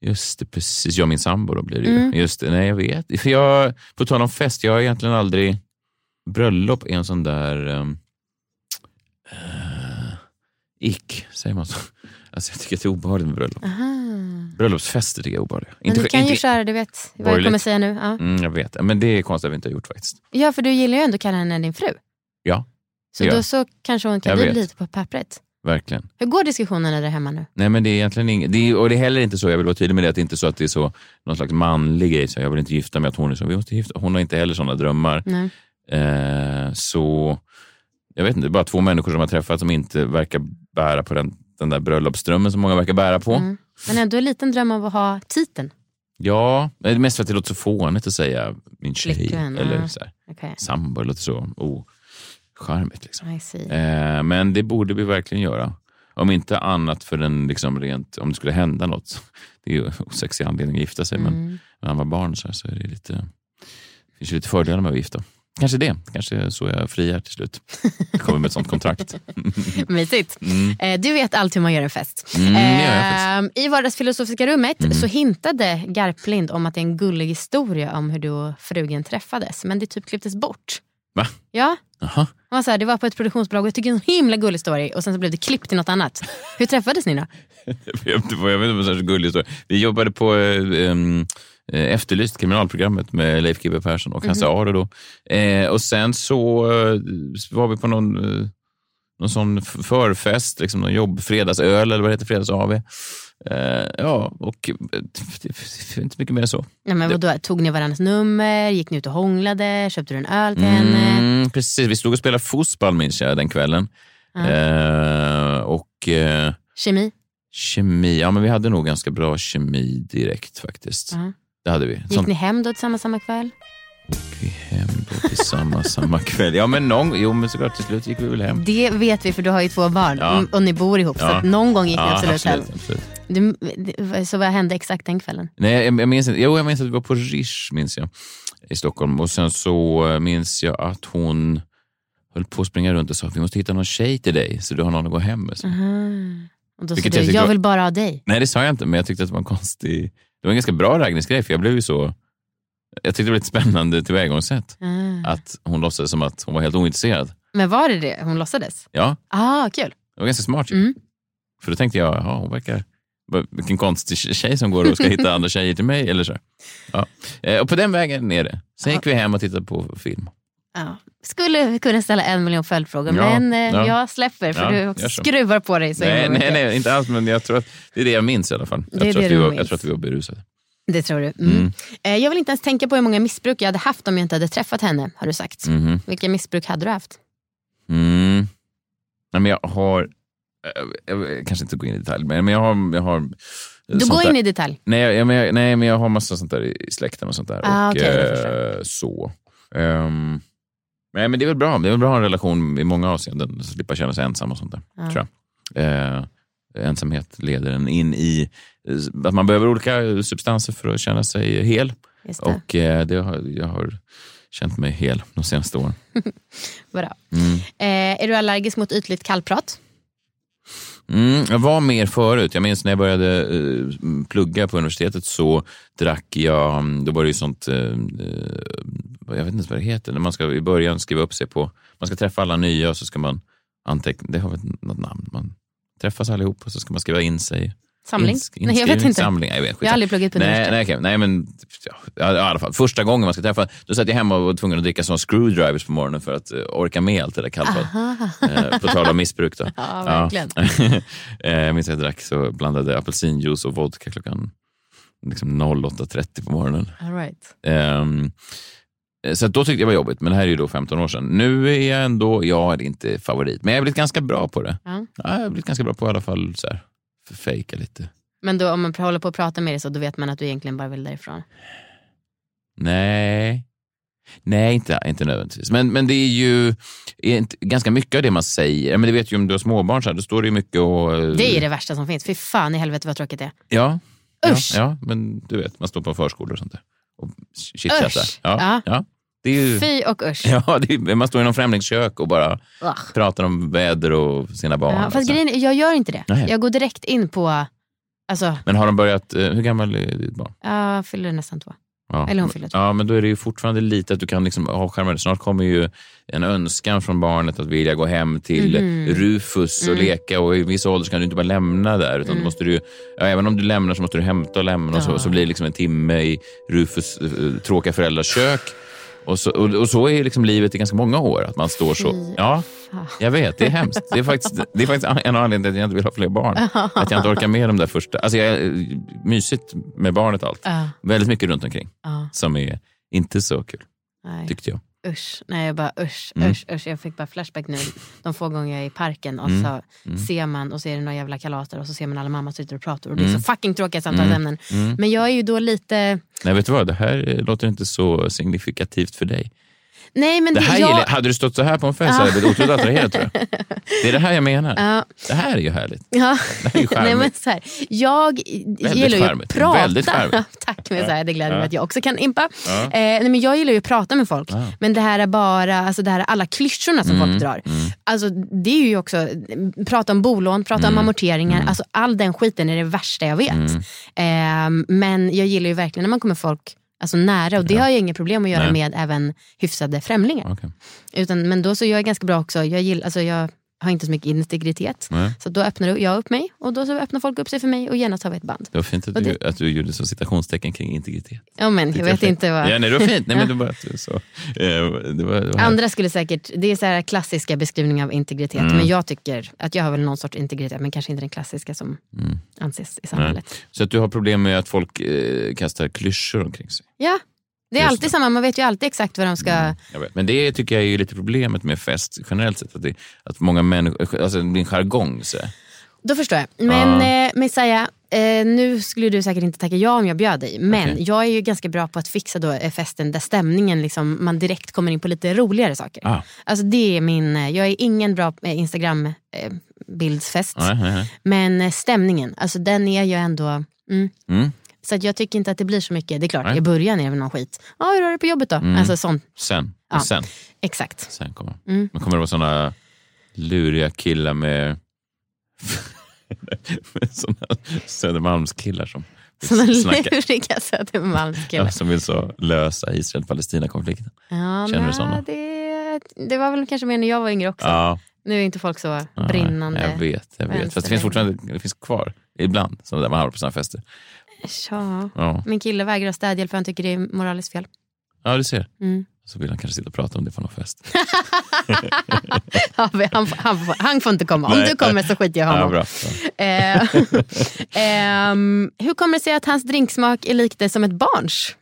Just det, precis. Jag och min sambo då blir det ju. Mm. Just det, nej jag vet. För jag, på tal om fest, jag har egentligen aldrig... Bröllop är en sån där... Um, uh, ick, säger man så? Alltså jag tycker att det är obehagligt med bröllop. Aha. Bröllopsfester tycker jag är obehagliga. Men du kan ju köra, du vet vad jag Borgerligt. kommer säga nu. Ja. Mm, jag vet, men det är konstigt att vi inte har gjort faktiskt. ja, för du gillar ju ändå att kalla henne din fru. Ja, Så då jag. så kanske hon kan Jag bli vet. lite på pappret. Verkligen. Hur går diskussionerna där hemma nu? Nej men det är egentligen inget, det är, och det är heller inte så, jag vill vara tydlig med det, att det inte är så att det är så, någon slags manlig grej, så jag vill inte gifta mig, att hon är så, vi måste gifta Hon har inte heller sådana drömmar. Nej. Eh, så, jag vet inte, det är bara två människor som har träffats som inte verkar bära på den, den där bröllopsdrömmen som många verkar bära på. Mm. Men ändå en liten dröm av att ha titeln. Ja, mest för att det låter så fånigt att säga min tjej Flickvän, eller ja. så här, Okay. sambo, det låter så ocharmigt. Liksom. Eh, men det borde vi verkligen göra. Om inte annat för den liksom rent, om det skulle hända något. (laughs) Det är ju osexig anledning att gifta sig, men Mm. när man var barn så, så är det lite, det finns ju lite fördelar med att gifta. Kanske det, kanske så jag friar till slut. Kommer med ett sånt kontrakt. (laughs) Mysigt. Eh, Du vet allt hur man gör en fest. Mm, det gör jag Eh, I vardagsfilosofiska rummet så hintade Garplind om att det är en gullig historia om hur du och frugen träffades. Men det typ klipptes bort. Va? Ja, Jaha. han var så här, det var på ett produktionsbolag och jag tycker det är en himla gullig story och sen så blev det klippt till något annat. Hur träffades ni då? (laughs) Jag vet inte vad det är så gullig historia. Vi jobbade på eh, eh, Efterlyst, kriminalprogrammet med Leif GW Persson och Hasse Aro då. Eh, och sen så eh, var vi på någon, eh, någon sån förfest, liksom någon jobb, fredagsöl eller vad det heter, fredags-AV. Eh, ja, och eh, inte mycket mer än så. Nej, men vadå, tog ni varandras nummer, gick ni ut och hånglade, köpte du en öl till henne? Mm, precis, vi stod och spelade fotboll minns jag den kvällen. Eh, och eh, Kemi? kemi, ja men vi hade nog ganska bra kemi direkt faktiskt. Ja. Det hade vi. Gick ni hem då tillsammans samma kväll? Vi hem då tillsammans (laughs) samma kväll? Ja, men någon, jo, men såklart till slut gick vi väl hem. Det vet vi för du har ju två barn Ja. Mm, och ni bor ihop. Så Ja. att någon gång gick ni Ja, absolut, hem. absolut. Du, det- så vad hände exakt den kvällen? Nej, jag, jag, minns inte. Jo, jag minns att vi var på Rish, minns jag, i Stockholm. Och sen så eh, minns jag att hon höll på att springa runt och sa att vi måste hitta någon tjej till dig så du har någon att gå hem med. Så. Och då sa du, jag jag, vill bara ha dig. Nej, det sa jag inte, men jag tyckte att det var en konstig... Det var en ganska bra raggningsgrej, för jag blev ju så... Jag tyckte det var ett spännande tillvägagångssätt. Ah. Att hon låtsades som att hon var helt ointresserad. Men var det det hon låtsades? Ja, Ah, kul. det var ganska smart ju. Mm. För då tänkte jag, ja, hon verkar... Vilken konstig tjej som går och ska hitta (laughs) andra tjejer till mig. Eller så. Ja. Eh, Och på den vägen är det. Sen gick vi hem och tittade på film. Ja. Skulle kunna ställa en miljon följdfrågor Ja, men eh, ja. jag släpper för Ja, du skruvar på dig så Nej, nej, nej, inte alls. Men jag tror att det är det jag minns i alla fall. Jag, tror, att vi var, jag tror att vi var berusade. Det tror du. Mm. Eh, Jag vill inte ens tänka på hur många missbruk jag hade haft om jag inte hade träffat henne, har du sagt. Mhm. Vilka missbruk hade du haft? Mm. Nej, men jag har... eh, Jag, jag kanske inte går in i detalj, men jag har... Jag har Du sånt går in i detalj. Nej, jag, men jag, nej, men jag har massa sånt där i släkten och sånt där. Ah, och, jag eh, så. Ehm, nej, men det är väl bra. Det är väl bra att ha en relation i många avseenden. Slippa känna sig ensam och sånt där. Ja. Tror jag. Eh, ensamhet leder en in i eh, att man behöver olika substanser för att känna sig hel. Det. Och eh, det har, jag har känt mig hel de senaste åren. (laughs) Bra. Mm. Eh, är du allergisk mot ytligt kallprat? Mm, jag var mer förut. Jag minns när jag började eh, plugga på universitetet så drack jag, då var det ju sånt, eh, eh, jag vet inte vad det heter, när man ska i början skriva upp sig på, man ska träffa alla nya och så ska man anteckna, det har väl något namn, man träffas allihop och så ska man skriva in sig. Samling? Ins- Nej, jag vet inte. Samling. Nej, jag, vet, Jag har aldrig pluggat på nej, nej, okej. nej, men ja, i alla fall. Första gången man ska träffa, då satt jag hemma och var tvungen att dricka såna screwdrivers på morgonen för att eh, orka med allt det där kallbad. Eh, på tal om missbruk då. (laughs) Ja, verkligen. (laughs) Eh, jag minns att jag drack så blandade apelsinjuice och vodka klockan liksom 08.30 på morgonen. All right. Ehm, så då tyckte jag det var jobbigt, men det här är ju då 15 år sedan. Nu är jag ändå, jag är inte favorit, men jag har blivit ganska bra på det. Ja. Ja, jag har blivit ganska bra på i alla fall så här, fejka lite. Men då, om man håller på att prata med dig så då vet man att du egentligen bara vill därifrån. Nej, Nej, inte, inte nödvändigtvis. Men, men det är ju ganska mycket av det man säger. Men det vet ju om du har småbarn, så här, då står det ju mycket och... eh, Det är det värsta som finns. Fy fan i helvete vad tråkigt det är. Ja. Usch. Ja, ja, men du vet, man står på förskolor och sånt där. Och chitchattar. Ja, Ja. ja. Det är ju, Fy och usch. ja, är, man står i någon främlingskök och bara Ugh. pratar om väder och sina barn. Ja, fast grejen jag gör inte det. Nej. Jag går direkt in på, alltså, Men har de börjat, eh, hur gammal är ditt barn? jag fyller nästan två. Ja. Eller hon fyller två. Ja, men då är det ju fortfarande lite att du kan liksom ha skärmar. Snart kommer ju en önskan från barnet att vilja gå hem till Mhm. Rufus och Mm. leka och i viss ålder kan du inte bara lämna där. Utan då måste du, ja, även om du lämnar så måste du hämta och lämna och så, Ja. så blir det liksom en timme i Rufus eh, tråkiga föräldrars kök. Och så, och, och så är liksom livet i ganska många år. Att man står så. Ja, jag vet. Det är hemskt. Det är faktiskt, det är faktiskt en av anledningarna till att jag inte vill ha fler barn. Att jag inte orkar med de där första. Alltså jag, är mysigt med barnet och allt. Väldigt mycket runt omkring som är inte så kul, tyckte jag. Usch, nej jag bara usch, Mm. usch, usch. Jag fick bara flashback nu de få gånger jag är i parken och Mm. så Mm. ser man och så är det några jävla kalater och så ser man alla mammor sitter och pratar och det är Mm. så fucking tråkiga samtalsämnen. Mm. Men jag är ju då lite, Nej, vet du vad? Det här låter inte så signifikativt för dig. Nej men Det här jag, gillar, hade du stått så här på en fest hade jag blivit otroligt attraherad tror jag. (laughs) Det är det här jag menar. Ja, Det här är ju härligt. ja. Det här är ju (laughs) Nej, men charmigt. så här, jag gillar ju att charmigt. prata. Väldigt charmigt. (laughs) Tack, men så här, det gläder Ja. mig att jag också kan impa. Eh, nej, men jag gillar ju att prata med folk. Men det här är bara, alltså det här är alla klyschorna som Mm, folk drar. mm. Alltså, det är ju också, prata om bolån, prata om Mm, amorteringar. mm. Alltså, all den skiten är det värsta jag vet. Eh, men jag gillar ju verkligen när man kommer folk alltså, nära och det har jag inga problem att göra Nej. med även hyfsade främlingar. Okej. Utan, men då så jag är ganska bra också, jag, gillar, alltså, jag har inte så mycket integritet. Nej. Så då öppnar jag upp mig och då så öppnar folk upp sig för mig och genast har vi ett band. Det var fint att Och du, att du gjorde så citationstecken kring integritet. Ja, men, jag vet inte vad... Ja, nej, det var fint. Nej, men (laughs) det var så. Eh, Det var, det var Andra skulle säkert, det är så här klassiska beskrivningar av integritet. Mm. Men jag tycker att jag har väl någon sorts integritet men kanske inte den klassiska som Mm. anses i samhället. Så att du har problem med att folk eh, kastar klyschor omkring sig? Ja, det är alltid samma. Man vet ju alltid exakt vad de ska... Mm, jag vet. Men det tycker jag är lite problemet med fest generellt sett. Att, det, att många människor, alltså det blir en jargong. Så. Då förstår jag. Men eh, Messiah, eh, nu skulle du säkert inte tacka ja om jag bjöd dig. Men Okej. jag är ju ganska bra på att fixa då eh, festen där stämningen, liksom, man direkt kommer in på lite roligare saker. Ah, Alltså det är min, eh, jag är ingen bra eh, Instagram eh, bildsfest. nej. Men stämningen, alltså den är ju ändå... Mm. Mm. Så jag tycker inte att det blir så mycket. Det är klart, Nej. i början är det väl någon skit. Ja, hur har du på jobbet då? Mm. Alltså sånt. Sen, Ja. sen, Exakt. sen kommer Mm. Men kommer det vara såna luriga killar med, med (laughs) såna Södermalmskillar som snacka, luriga Södermalmskillar. ja, som vill så lösa Israel-Palestina-konflikten. Ja, Känner du såna? det, det var väl kanske mer när jag var yngre också. Ja, Nu är inte folk så ja, brinnande. Jag vet, jag vet. Fast det finns fortfarande det finns kvar ibland, som där man hamnar på såna fester. Ja. Ja, Min kille vägrar städhjälp för han tycker det är moraliskt fel. ja du ser. Mm. Så vill han kanske sitta och prata om det på någon fest. (laughs) Han, han, får- han får inte komma. Om Nej. du kommer så skiter jag honom. Ja. Eh, (laughs) ehm, hur kommer det sig att hans drinksmak är lik det som ett barns?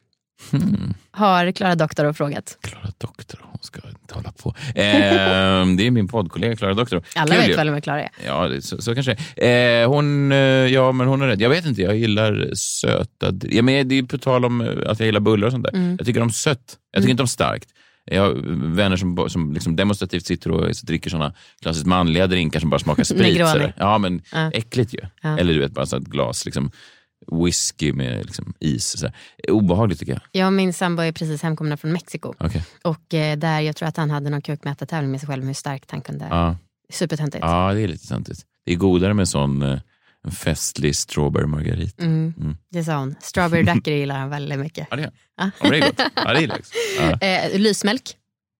Hmm. Har Klara Doktor frågat. Klara Doktor, hon ska inte hålla på. Ehm, det är min poddkollega Klara Doktor. Alla Kul vet väl vem Klara är? Ja, det, så, så kanske eh, hon, eh, Ja, men hon är rädd. Jag vet inte, jag gillar söta... Ja, men det är på tal om eh, att jag gillar bullar och sånt där. Mm. Jag tycker om sött. Jag tycker inte om starkt. Jag har vänner som, som liksom demonstrativt sitter och dricker såna klassiskt manliga drinkar som bara smakar (laughs) sprit. Ja, men Ja. äckligt ju. Ja. Eller du vet, bara så ett glas liksom, whisky med liksom, is. Sådär. Obehagligt tycker jag. Jag och min sambo är precis hemkomna från Mexiko. Okej. Och eh, där jag tror att han hade någon kukmätartävling med sig själv om hur starkt han kunde. Ja. Supertöntigt. ja, det är lite töntigt. Det är godare med sån eh, festlig strawberry margarita. Mm, Mm. det sa hon. Strawberry daiquiri gillar han väldigt mycket. Ja, det Ja. ja, det är gott. Ja, det gott. (laughs) Ja. Eh, lysmjölk,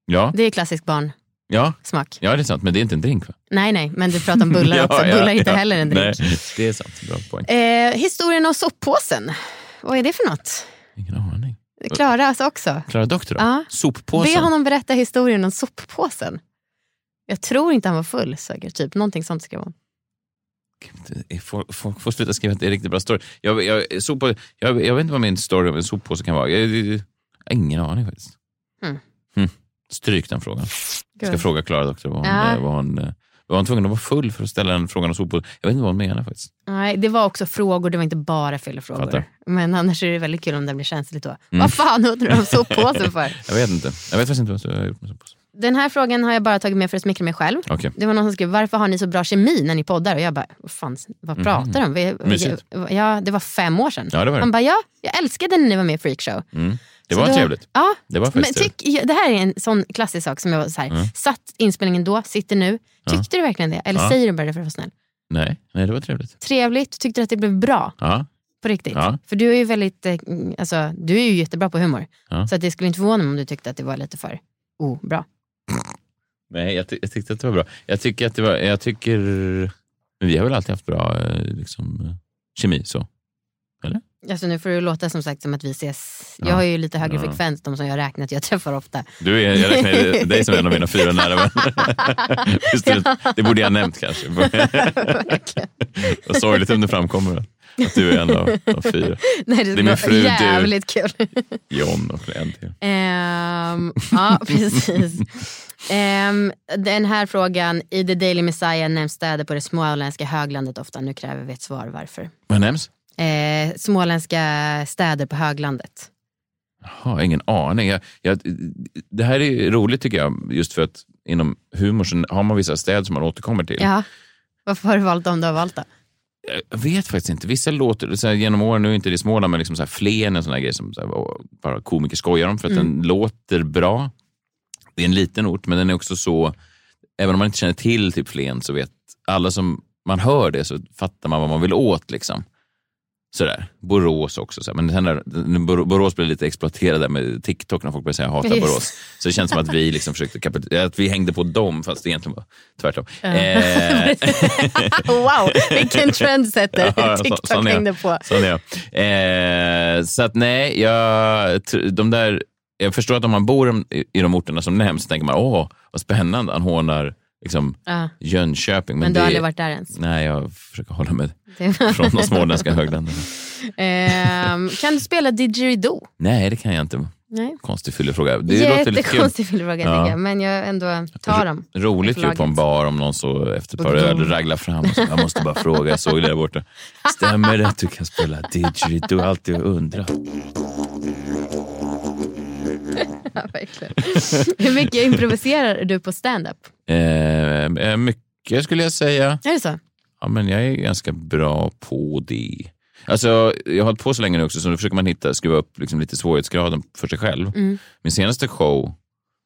ja. det är klassisk barn. Ja, smak. ja, det är sant. Men det är inte en drink va? Nej, nej, men du pratar om (laughs) bullar också. bullar är inte heller en drink. Nej, det är sant. Bra poäng. Eh, historien om soppåsen. Vad är det för något? Ingen aning. Klara alltså också. Klara Doktor? Ja. Soppåsen? Be honom berätta historien om soppåsen. Jag tror inte han var full säkert. Typ. Någonting sånt skrev hon. Folk får, får sluta skriva att det är riktigt bra story. Jag, jag, soppå, jag, jag vet inte vad min story om en soppåse kan vara. Jag, jag, jag ingen aning faktiskt. Mm. Hm. Stryk den frågan. Jag ska fråga Klara Doktor vad hon, Ja. eh, vad hon, eh, var hon tvungen att vara full för att ställa den frågan om soppåse? Jag vet inte vad hon menar faktiskt. Nej, det var också frågor, det var inte bara fyllefrågor. Fattar. Men annars är det väldigt kul om det blir känsligt då. Vad fan undrar du om soppåsen för? (laughs) Jag vet inte. Jag vet faktiskt inte vad jag har gjort med soppåse. Den här frågan har jag bara tagit med för att smickra mig själv. Okej. Det var någon som skrev, varför har ni så bra kemi när ni poddar? Och jag bara, vad fan, vad pratar du om? Vi, Mhm. Ja, det var fem år sedan. Ja, det var det. Han bara, ja, jag älskade när ni var med i Freakshow. Mm. Det var då- trevligt. Ja, Det var men tyck, det här är en sån klassisk sak som jag var så här, satt inspelningen då, sitter nu. Tyckte du verkligen det? Eller säger du bara det för att vara snäll? Nej, nej, det var trevligt. Trevligt, tyckte du att det blev bra? Ja. På riktigt? Ja. För du är ju väldigt, eh, alltså, du är ju jättebra på humor. Ja. Så att det skulle inte förvåna mig om du tyckte att det var lite för oh, bra. Nej, jag, ty- jag tyckte att det var bra. Jag tycker att det var, jag tycker, men vi har väl alltid haft bra eh, liksom, kemi så. Alltså nu får det låta som sagt som att vi ses. Ja. Jag har ju lite högre Ja. frekvens, de som jag räknat, jag träffar ofta. Du är, jag räknar dig som en av mina fyra nära vänner. (laughs) Just det, borde jag nämnt kanske. (laughs) Vad sorgligt om det framkommer att du är en av, av fyra. Nej, det, Det är min fru, du. jävligt kul. John och en till. Ehm, ja, (laughs) precis. Ehm, den här frågan, i The Daily Messiah nämns städer på det småländska höglandet ofta. Nu kräver vi ett svar varför. Vad nämns? Eh, småländska städer på höglandet. Jaha, ingen aning. Jag, jag, det här är roligt tycker jag, just för att inom humor så har man vissa städer som man återkommer till. Ja. Varför har du valt dem du har valt då? Jag vet faktiskt inte. Vissa låter, så här, genom åren, nu är inte det Småland, men liksom så här, Flen är en sån här grej som så här, bara komiker skojar om för att den låter bra. Det är en liten ort, men den är också så, även om man inte känner till typ Flen så vet alla som man hör det så fattar man vad man vill åt. Liksom. Sådär. Borås också. Så här. Men sen Bor- Borås blev lite exploaterad där med TikTok när folk började säga hata Just. Borås. Så det känns som att vi liksom försökte att vi hängde på dem fast det egentligen var tvärtom. Eh, (laughs) wow, vilken trendsetter (laughs) Ja, så- TikTok sån är jag. hängde på. Sån är jag. Eh, så att nej, jag, de där, jag förstår att om man bor i, i de orterna som nämns så tänker man åh vad spännande, han hånar liksom, Ja, Jönköping. men du det, har aldrig varit där ens? Nej, jag försöker hålla mig (laughs) från de småländska högländerna. Ehm, kan du spela didgeridoo? Nej, det kan jag inte. Nej. Konstig fyllefråga. Det. Jättekonstig fyllefråga Ja. jag, men jag ändå tar dem. Roligt ju på en bar om någon så efter ett par öl raglar fram och så, jag måste bara fråga, jag såg det där borta. Stämmer det att du kan spela didgeridoo? Alltid undrat. (laughs) Ja, verkligen. Hur mycket improviserar du på stand-up? Eh, eh, mycket skulle jag säga. Är det så? Ja, men jag är ganska bra på det. Alltså, jag har hållit på så länge nu också så då försöker man hitta, skruva upp liksom lite svårighetsgraden för sig själv. Mm. Min senaste show,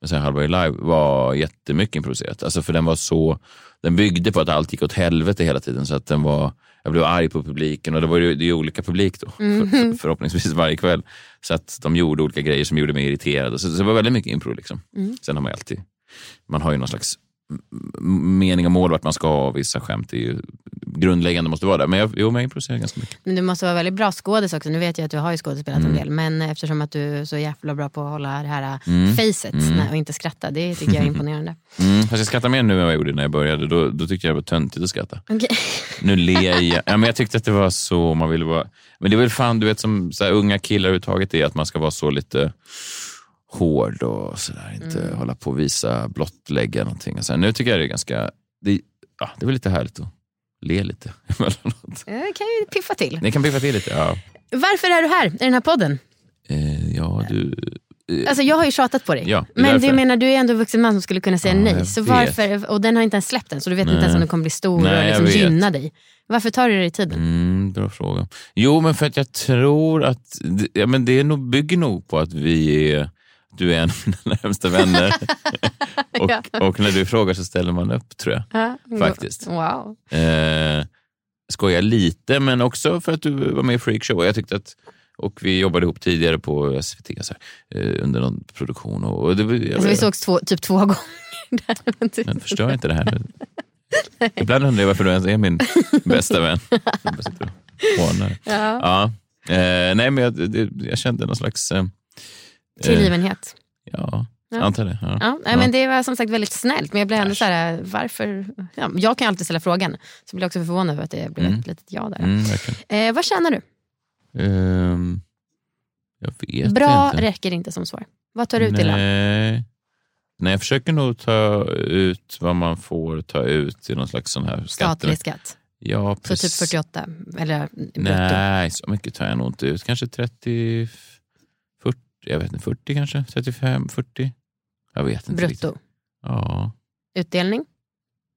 säger Halvvägs live, var jättemycket improviserat. Alltså, för den var så, den byggde på att allt gick åt helvete hela tiden. Så att den var, jag blev arg på publiken och det var ju det är olika publik då, för, (laughs) för, förhoppningsvis varje kväll. Så att de gjorde olika grejer som gjorde mig irriterad. Så, så det var väldigt mycket impro. Liksom. Sen har man alltid, man har ju någon slags mening och mål vart man ska. Vissa skämt är ju grundläggande måste vara där. Men jag, jo, men jag improviserar ganska mycket. Men du måste vara väldigt bra skådis också. Nu vet jag att du har ju skådespelat Mm. en del. Men eftersom att du är så jävla bra på att hålla det här Mm. facet när- och inte skratta. Det tycker jag är (laughs) imponerande. Mm, fast jag skrattar mer nu än vad jag gjorde när jag började. Då, då tyckte jag det var töntigt att skratta. Okej. Nu ler jag. (laughs) Ja, men jag tyckte att det var så man ville vara. Men det är väl fan, du vet som så unga killar överhuvudtaget är att man ska vara så lite hård och sådär. Inte Mm. hålla på och visa, blottlägga någonting. Och så här, nu tycker jag det är ganska, det, ja, det är väl lite härligt att le lite (laughs) emellanåt. Jag kan ju piffa till. Ni kan piffa till lite. Ja, Varför är du här i den här podden? eh, ja du. eh, Alltså jag har ju tjatat på dig. Ja, det men därför. jag menar, du är ändå en vuxen man som skulle kunna säga Ja, nej. Så varför, och den har inte ens släppt än, så du vet inte Nej. ens om den kommer bli stor Nej, och liksom gynna dig. Varför tar du dig tiden? Mm, bra fråga. Jo, men för att jag tror att ja, men det nog, bygger nog på att vi är, du är en av mina närmsta vänner. (laughs) och, Ja. och när du frågar så ställer man upp tror jag. Ja. Faktiskt. Wow. Eh, skojar lite, men också för att du var med i Freakshow. Jag tyckte att, och vi jobbade ihop tidigare på SVT så här, eh, under någon produktion. Och, och det, jag, Alltså, vi sågs två, typ två (laughs) gånger. Men förstör inte det här. Ibland undrar jag varför du ens är min bästa vän. (laughs) Jag. Ja. Ja. Eh, nej, men jag, jag kände någon slags... Eh, Tillgivenhet. ja, Ja. antar det. Ja. Ja, nej, men det var som sagt väldigt snällt. Men jag blev ändå så här, varför? Ja, jag kan alltid ställa frågan. Så jag blev också förvånad över att det blev Mm. ett litet ja där. Mm. Eh, vad tjänar du? Ehm, jag vet Bra inte. räcker inte som svar. Vad tar du ut i lön? Nej. Jag försöker nog ta ut vad man får ta ut i någon slags sån här skatt. Statlig skatt. Ja, Så typ precis. 48 eller brutto. Nej, så mycket tar jag nog inte ut. Kanske 30, 40, jag vet inte, 40 kanske? 35, 40? Jag vet inte. Brutto. Ja, Utdelning?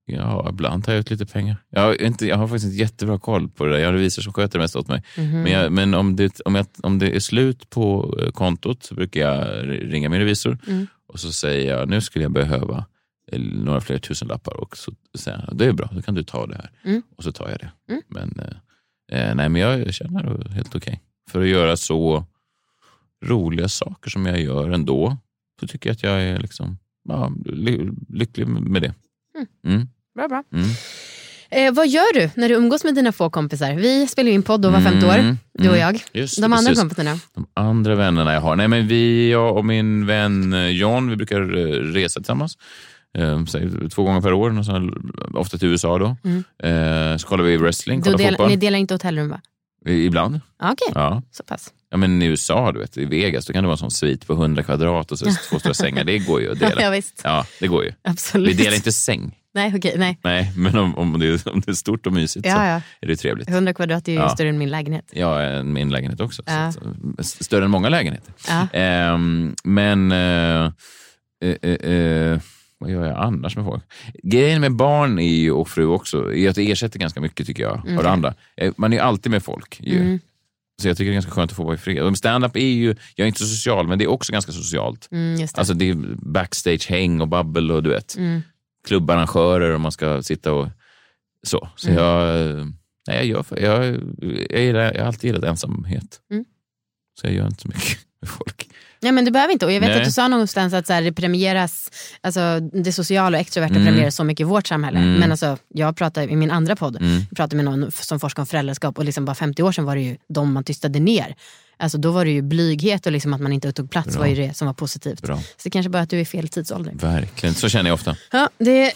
ja, ibland tar jag ut lite pengar. Jag har, inte, jag har faktiskt inte jättebra koll på det där. Jag har revisor som sköter det mest åt mig. Mhm. Men, jag, men om, det, om, jag, om det är slut på eh, kontot så brukar jag ringa min revisor Mm. och så säger jag nu skulle jag behöva eh, några fler tusenlappar och så säger han det är bra, då kan du ta det här. Mm. Och så tar jag det. Mm. Men, eh, eh, nej, men jag känner det helt okej. För att göra så roliga saker som jag gör ändå så tycker jag att jag är liksom, ja, ly- lycklig med det. Mm. Bra, bra. Mm. Eh, vad gör du när du umgås med dina få kompisar? Vi spelar in podd då var femte år, Mm, du och mm. jag. Just De andra precis. kompisarna? De andra vännerna jag har? Nej, men vi, jag och min vän eh, John, vi brukar eh, resa tillsammans. Eh, två gånger per år, ofta till USA då. Eh, så kollar vi wrestling, kollar del, fotboll. ni delar inte hotellrum va? Ibland. Ah, Okej, Ja. så pass. Ja, men i USA, du vet, i Vegas, då kan det vara en sån svit på 100 kvadrat och så två stora (laughs) sängar. Det går ju att dela. Ja, visst. Ja, det går ju. Absolut. Vi delar inte säng. Nej, okej, nej. Nej, men om, om, det, är, om det är stort och mysigt så Ja, ja. är det trevligt. 100 kvadrat är ju Ja. större än min lägenhet. Ja, än min lägenhet också. Ja. Så eh, större än många lägenheter. Ja. Ehm, men eh, eh, eh, eh, vad gör jag annars med folk? Grejen med barn är ju, och fru också är att det ersätter ganska mycket tycker jag. Av det andra. Eh, Man är ju alltid med folk. Ju. Mm. Så jag tycker det är ganska skönt att få vara i fred. Stand-up är ju, jag är inte så social, men det är också ganska socialt. Mm, det. Alltså det är backstage-häng och babbel och du vet. Mm. Klubbarrangörer och man ska sitta och så. Så Mm. jag, nej, jag, gör, jag, jag, gillar, jag har alltid gillat ensamhet. Mm. Så jag gör inte så mycket (laughs) med folk. Nej men du behöver inte. Och jag vet Nej. att du sa någonstans att så här, det premieras, alltså det sociala och extroverta Mm. premieras så mycket i vårt samhälle. Mm. Men alltså, jag pratade i min andra podd, Mm. jag pratade med någon som forskar om föräldraskap och liksom bara 50 år sedan var det ju de man tystade ner. Alltså då var det ju blyghet och liksom att man inte tog plats Bra. var ju det som var positivt. Bra. Så det kanske bara att du är fel tidsålder. Verkligen, så känner jag ofta. Ja, det,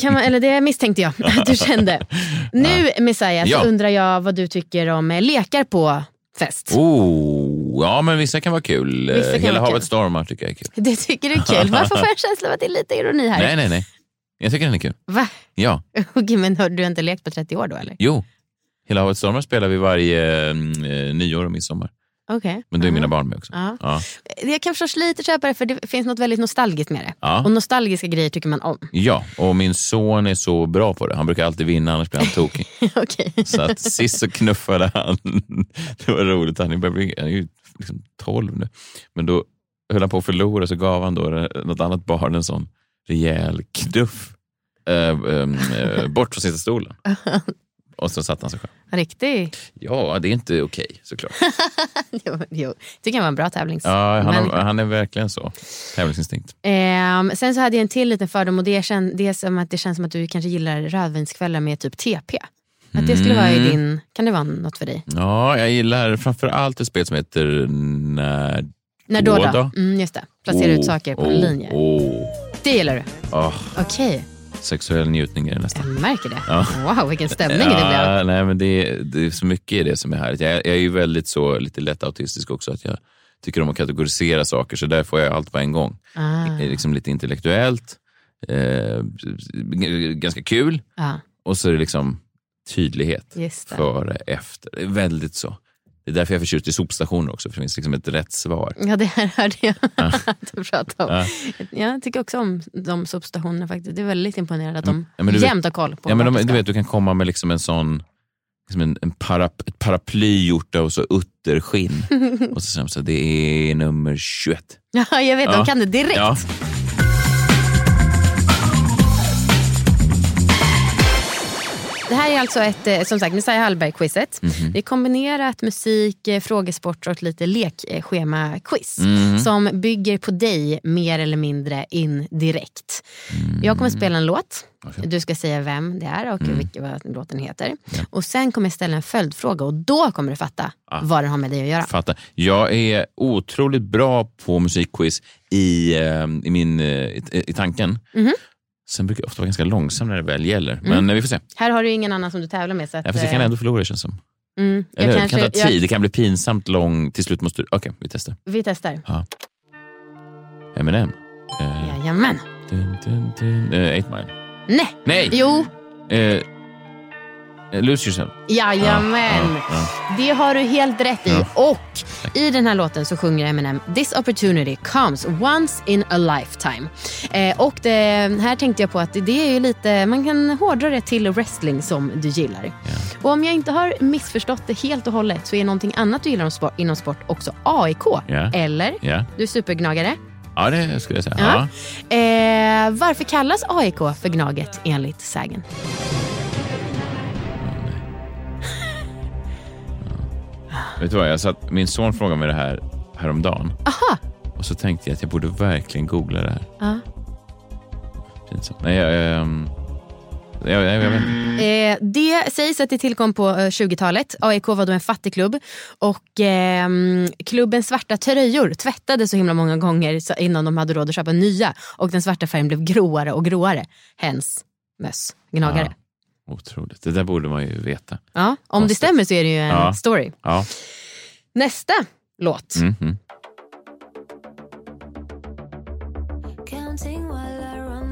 kan man, eller det misstänkte jag att du kände. (laughs) Nu Messiah Ja. undrar jag vad du tycker om lekar på fest. Oh, ja, men vissa kan vara kul. Vissa kan Hela vara havet kul. stormar tycker jag är kul. Det tycker du är kul. Varför får (laughs) jag en känsla av att det är lite ironi här? Nej, nej, nej. Jag tycker den är kul. Va? Ja, (laughs) Okej, men har du inte lekt på 30 år då eller? jo. Hela havet stormar spelar vi varje mm, eh, nyår och midsommar. Okej. Men då är mina barn med också. Ja. Ja. Jag kan förstås lite köpa det för det finns något väldigt nostalgiskt med det. Ja. Och nostalgiska grejer tycker man om. ja, och min son är så bra på det. Han brukar alltid vinna, annars blir han tokig. (laughs) Okej. Så att sist så knuffade han. (laughs) Det var roligt. Han, börjar bli, han är ju liksom 12 nu. Men då höll han på att förlora så gav han då något annat barn en sån rejäl knuff eh, eh, bort från sitta stolen. (laughs) Och så satte han sig själv. Riktigt. Ja, det är inte okej såklart. (laughs) Jo, jo. Tycker jag var en bra tävlings. Ja, han, har, han är verkligen så. Tävlingsinstinkt. Ehm, sen så hade jag en till liten fördom och det, kän, det, är som att det känns som att du kanske gillar rödvinskvällar med typ TP. Att det skulle vara i Mm. din, kan det vara något för dig? Ja, jag gillar framför allt ett spel som heter När När då Då då? Mm, just det, placera ut Oh, saker på en oh, linje. Oh, Det gillar du? oh, Okej, sexuell njutning är det nästan. jag märker det. Ja. Wow, vilken stämning det blev. Ja, nej, men det, det är så mycket i det som är härligt. Jag, jag är ju väldigt så, lite lätt autistisk också. Att jag tycker om att kategorisera saker, så där får jag allt på en gång. Ah, Liksom lite intellektuellt, eh, ganska kul ja, och så är det liksom tydlighet före, efter. Väldigt så. Det är därför jag är förtjust i sopstationer också, för det finns liksom ett rätt svar. Ja, det här hörde jag (laughs) att du pratade om. Ja. Jag tycker också om de sopstationerna faktiskt. Det är väldigt imponerande att de Ja, vet- jämt har koll på Ja, men de, du vet, du kan komma med liksom en sån liksom en, en parap, ett paraply gjort av så utterskinn. (laughs) och så säger de så det är nummer 21. Ja, jag vet. Ja. De kan det direkt. Det här är alltså ett, eh, som sagt, Messiah Hallberg-quizet. Mhm. Det är kombinerat musik, eh, frågesport och ett lite lekschema-quiz. Mhm. Som bygger på dig mer eller mindre indirekt. Jag kommer spela en låt. Mm. Mm. Du ska säga vem det är och vilken, vad låten heter. Och Sen kommer jag ställa en följdfråga och då kommer du fatta Ah. vad den har med dig att göra. Fattar. Jag är otroligt bra på musikquiz i, eh, i, min, i, i tanken. Mhm. Sen brukar jag ofta vara ganska långsam när det väl gäller. Men eh, vi får se. Här har du ingen annan som du tävlar med. Så att, Ja, fast jag kan eh, ändå förlora känns som. mm, jag Eller hur? kanske, det kan ta tid, jag, det kan bli pinsamt lång. Till slut måste du... Okej, vi testar. vi testar. Eminem. Eh, Jajamän. dun, dun, dun. Eh, Eight Mile. Nej. Nej! Jo, eh, lose yourself. jajamän. Ja, ja, Det har du helt rätt i. Ja. Och i den här låten så sjunger Eminem This opportunity comes once in a lifetime. Eh, och det, här tänkte jag på att det är ju lite, man kan hårdra det till wrestling som du gillar. Och om jag inte har missförstått det helt och hållet så är någonting annat du gillar om sport, inom sport också AIK. Ja. Eller? ja. Du är supergnagare. ja, det skulle jag säga. Ja. Ja. Eh, varför kallas AIK för Gnaget enligt sägen? Vet du vad, jag satt, min son frågade mig det här häromdagen. Aha. Och så tänkte jag att jag borde verkligen googla det här. Ja. Pinsamt. Nej, jag, ehm, jag, jag, jag, vet inte. Eh, det sägs att det tillkom på eh, 20-talet. AIK var då en fattigklubb. Och ehm, klubbens svarta tröjor tvättades så himla många gånger så innan de hade råd att köpa nya. Och den svarta färgen blev gråare och gråare. Hens möss, gnagare. Otroligt. Det där borde man ju veta. Ja. om det Konstigt. stämmer så är det ju en Ja. story. Ja. Nästa låt. Mm, mm.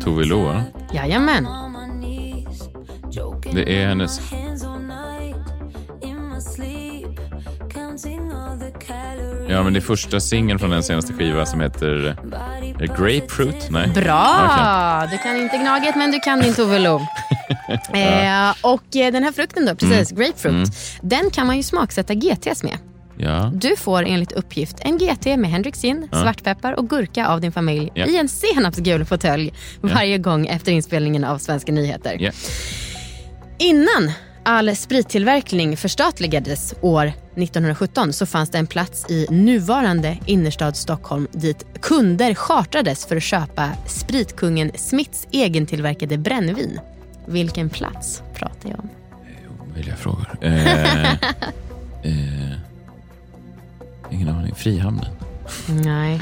Tove Lo, va? Jajamän. Det är hennes... Ja, men det är första singeln från den senaste skivan som heter det Grapefruit. Nej. Bra! Okej. Du kan inte Gnaget men du kan din Tove Lo. Eh, och eh, den här frukten då, precis, Mm. grapefruit. Den kan man ju smaksätta GTs med. Ja. Du får enligt uppgift en GT med Hendrix gin, svartpeppar och gurka av din familj Ja. i en senapsgul fåtölj varje gång efter inspelningen av Svenska nyheter. Ja. Innan all sprittillverkning förstatligades år 1917 så fanns det en plats i nuvarande innerstad Stockholm dit kunder chartrades för att köpa spritkungen Smiths egentillverkade brännvin. Vilken plats pratar jag om? Vilja frågor. Eh, (laughs) eh, ingen aning. Frihamnen. Nej.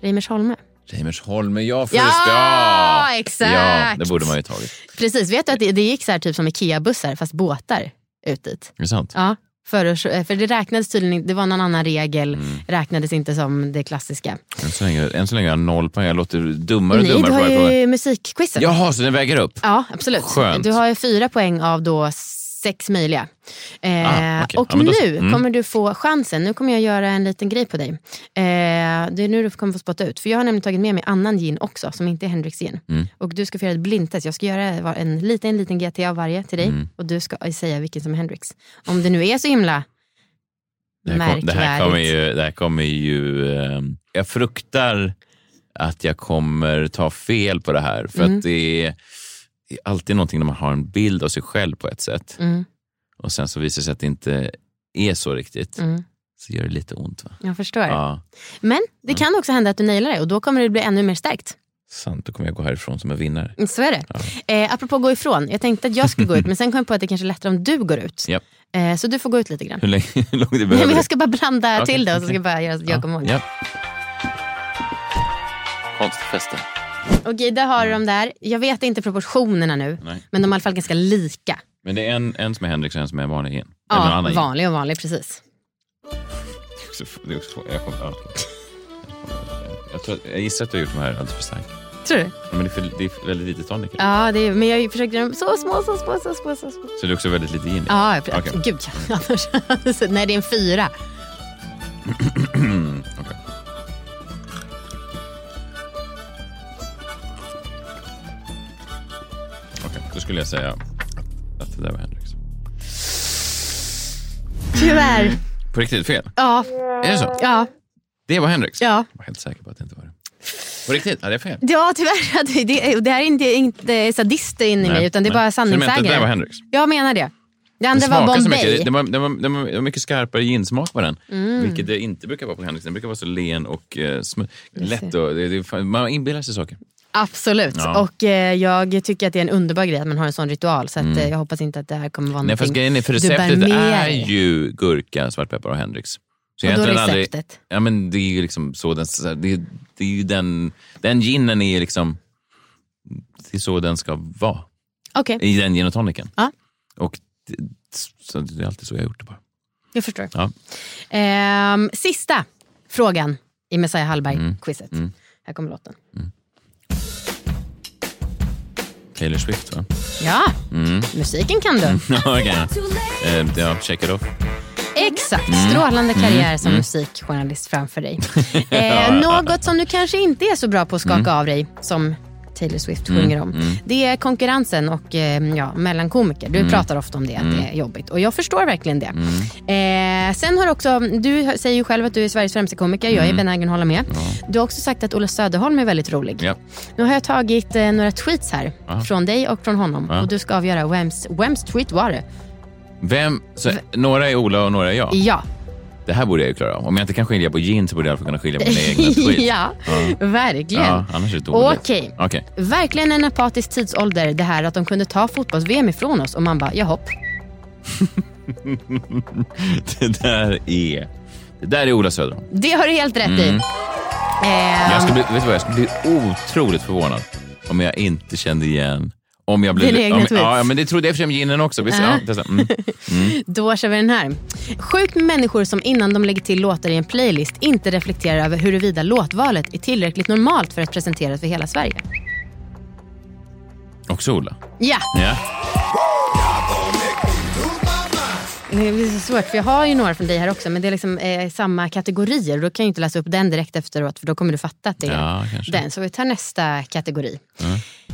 Reimersholme. Reimersholme, ja först. Ja, Ja, exakt. Ja, det borde man ju tagit. Precis, vet du att det, det gick så här typ som Ikea-bussar fast båtar ut dit? Är det sant? Ja, för, för det räknades tydligen det var någon annan regel, Mm. räknades inte som det klassiska. Än, så länge, än så länge har jag noll poäng. Jag låter dummare och Nej, dummare du på har ju musikquizen. Jaha, så den väger upp? Ja, absolut. Skönt. Du har ju fyra poäng av då sex möjliga. Eh, Ah, okej. Och Ja, då nu Mm. kommer du få chansen. Nu kommer jag göra en liten grej på dig. Eh, det är nu du kommer få spotta ut. För jag har nämligen tagit med mig annan gin också, som inte är Hendrix gin. Mm. Och du ska få göra ett blindtest. Jag ska göra en liten, liten GT av varje till dig. Mm. Och du ska säga vilken som är Hendrix. Om det nu är så himla Det här, kom, märkvärdigt. det här kommer ju... Det här kommer ju ehm, jag fruktar att jag kommer ta fel på det här. För Mm. att det är, är alltid någonting när man har en bild av sig själv på ett sätt. Mm, Och sen så visar det sig att det inte är så riktigt. mm, Så gör det lite ont. Va? jag förstår. Ja, Men det kan också hända att du nailar det och då kommer det bli ännu mer stärkt. sant. Då kommer jag gå härifrån som en vinnare. Mm, Så är det. Eh, apropå gå ifrån, jag tänkte att jag skulle gå ut men sen kom jag på att det kanske är lättare om du går ut. Japp. Eh, så du får gå ut lite grann. Hur länge (laughs) hur lång tid Nej, behöver men det? jag ska bara blanda Okej, till det och så ska jag bara göra jag kommer ihåg. Ja. Konstfesten. Okej, där har du dem där. Jag vet inte proportionerna nu, Nej. men de är i alla fall ganska lika. Men det är en, en som är Henrik och en som är vanlig gin. Ja, gin. vanlig och vanlig, precis. Det är också- svårt. Jag, kommer, ja. jag, tror, att- jag gissar att du har gjort de här alldeles för starkt. Tror du? Men det är, för, det är väldigt lite tonic. Ja, det är, men jag försökte så små, så små, så små, så små. Så det är också väldigt lite gin. Ja, Okej. gud. (laughs) Annars, (laughs) nej, det är en fyra. (clears throat) Okej. Då skulle jag säga att det där var Hendrix. Tyvärr. På riktigt fel? Ja, Är det så? ja, Det var Hendrix? ja. Jag var helt säker på att det inte var det. På riktigt? Ja, det är fel. Ja, tyvärr. Det, det, här är inte, inte sadist inne i Nej, mig, utan det är nej. bara Så du menar att det där var sanningssägare. Hendrix? Jag menar det. Det andra Det var Bombay. mycket. Det var, det, var, det, var, det var mycket skarpare ginsmak på den. Mm. Vilket det inte brukar vara på Hendrix. Den brukar vara så len och uh, lätt. Och, det, det, man inbillar sig saker. Absolut. Ja. Och eh, jag tycker att det är en underbar grej att man har en sån ritual. Så att, eh, jag hoppas inte att det här kommer vara Mm. Nej, fast någonting grejen är, för du bär receptet med är ju gurka, svartpeppar och Hendrix. Så Och då egentligen aldrig- receptet? Ja, men det är ju liksom så den, det, det är ju den, den ginen är liksom, det är så den ska vara. Okej, I den gin och tonicen. Ja. Och det, så det är alltid så jag har gjort det bara. jag förstår. Ja. Ehm, sista frågan i Messiah Mm. Hallberg-quizet. Här kommer låten. Taylor Swift va? Ja, Mm. musiken kan du. (laughs) Ja, okej. Eh, ja, check it off. Exakt, Mm. strålande karriär som musikjournalist framför dig. (laughs) Eh, något som du kanske inte är så bra på att skaka Mm. av dig, som Taylor Swift sjunger om. Det är konkurrensen och eh, ja, mellan komiker. Du pratar ofta om det, att det är jobbigt. Och jag förstår verkligen det. Eh, sen har också, du säger ju själv att du är Sveriges främsta komiker. Jag är benägen att hålla med. Du har också sagt att Ola Söderholm är väldigt rolig. Ja. Nu har jag tagit eh, några tweets här, från dig och från honom. Ja. Och du ska avgöra vems, vems tweet var det? Vem, så, några är Ola och några är jag. Ja. Det här borde jag ju klara av. Om jag inte kan skilja på gin så borde jag i alla fall kunna skilja på mina egna (laughs) tweets. ja, verkligen. Ja, annars är det. Okej. Okej. Verkligen en apatisk tidsålder det här att de kunde ta fotbolls-VM ifrån oss och man bara, jaha. (laughs) Det där är... Det där är Ola Söderholm. Det har du helt rätt i. Mm. Ehm, Jag skulle bli, vet du vad, jag skulle bli otroligt förvånad om jag inte kände igen... Om jag blev, Dina egna om, tweets. Ja, men det trodde jag för sig om ginen också. Visst, Ja. ja, testa. mm. (laughs) Då kör vi den här. Sjukt med människor som innan de lägger till låtar i en playlist inte reflekterar över huruvida låtvalet är tillräckligt normalt för att presenteras för hela Sverige. Också Ola. Ja, Ja. Det blir så svårt för jag har ju några från dig här också men det är liksom eh, samma kategorier. Då kan jag inte läsa upp den direkt efteråt för då kommer du fatta att det är Ja, den. Så vi tar nästa kategori.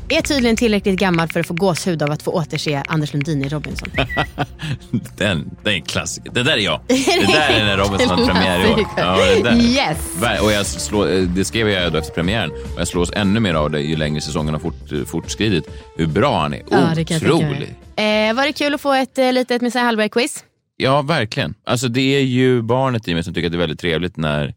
Är tydligen tillräckligt gammal för att få gåshud av att få återse Anders Lundin i Robinson. (laughs) Den, den är klassiker. Det där är jag. (laughs) Det där är när Robinson har premiär i år. Ja, det. Yes. Och jag slår, eh, det skrev jag då efter premiären. Och jag slås ännu mer av det ju längre säsongen har fort, fortskridit. Hur bra han är. Ja, det Otrolig. mig. Eh, var det kul att få ett eh, litet Messiah Hallberg-quiz? Ja, verkligen. Alltså det är ju barnet i mig som tycker att det är väldigt trevligt när,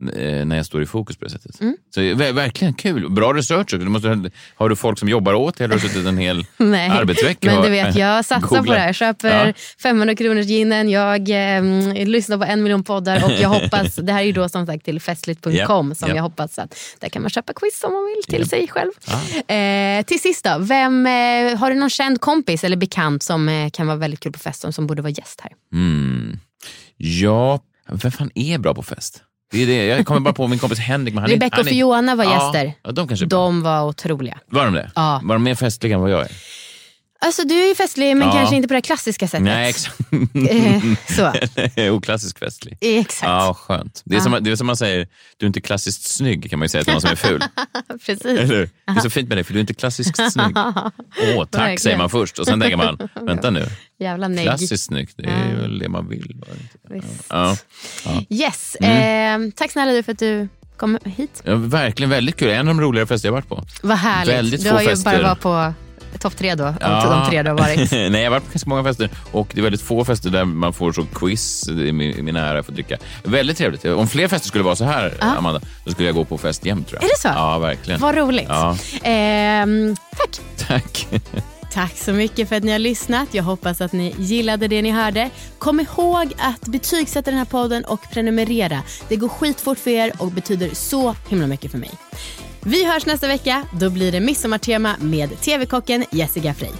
när jag står i fokus på det sättet. Mm. Så ver- verkligen kul. Bra research också. Du måste, har du folk som jobbar åt dig eller har du suttit en hel (laughs) Nej, arbetsvecka men du vet jag (laughs) satsar på Googla. det här. Jag köper Ja. 500 kronors ginen, jag eh, lyssnar på en miljon poddar och jag hoppas, det här är ju då som sagt till festligt.com Ja, som ja. jag hoppas att där kan man köpa quiz om man vill till Ja. sig själv. Eh, till sist då, vem, eh, har du någon känd kompis eller bekant som eh, kan vara väldigt kul på festen som borde vara gäst här? Mm. Ja, vem fan är bra på fest? Det är det. Jag kommer bara på min kompis Henrik. Men han är- Rebecca han och är- Fiona var gäster. Ja, de kanske är. De var otroliga. Var de det? Ja. Var de mer festliga än vad jag är? Alltså du är ju festlig men Ja. kanske inte på det klassiska sättet. Nej, exakt. Eh, så. (laughs) Oklassisk festlig. Exakt. Ja, skönt. Det är, som, det är som man säger, du är inte klassiskt snygg kan man ju säga till någon som är ful. (laughs) Precis. Eller? Det är så fint med dig för du är inte klassiskt (laughs) snygg. Åh, tack Verkligen. säger man först och sen tänker man, vänta nu, Jävla negg. klassiskt snygg, det är väl det man vill. Visst. Ja. Yes. Mm. Eh, tack snälla du för att du kom hit. Ja, verkligen väldigt kul. En av de roligare fester jag varit på. Vad härligt. Väldigt du har ju fester. bara varit på topp tre då, av de tre du har varit. (laughs) Nej, jag har varit på ganska många fester och det är väldigt få fester där man får så quiz i min, i min ära att dricka. Väldigt trevligt. Om fler fester skulle vara så här, Amanda, då skulle jag gå på fest jämt tror jag. Är det så? Ja, verkligen. Vad roligt. Ja. Ehm, tack. Tack. (laughs) Tack så mycket för att ni har lyssnat. Jag hoppas att ni gillade det ni hörde. Kom ihåg att betygsätta den här podden och prenumerera. Det går skitfort för er och betyder så himla mycket för mig. Vi hörs nästa vecka. Då blir det midsommartema med TV-kocken Jessica Frey.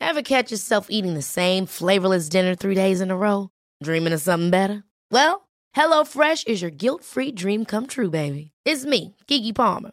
Ever catch yourself eating the same flavorless dinner three days in a row? Dreaming of something better? Well, HelloFresh is your guilt-free dream come true, baby. It's me, Gigi Palmer.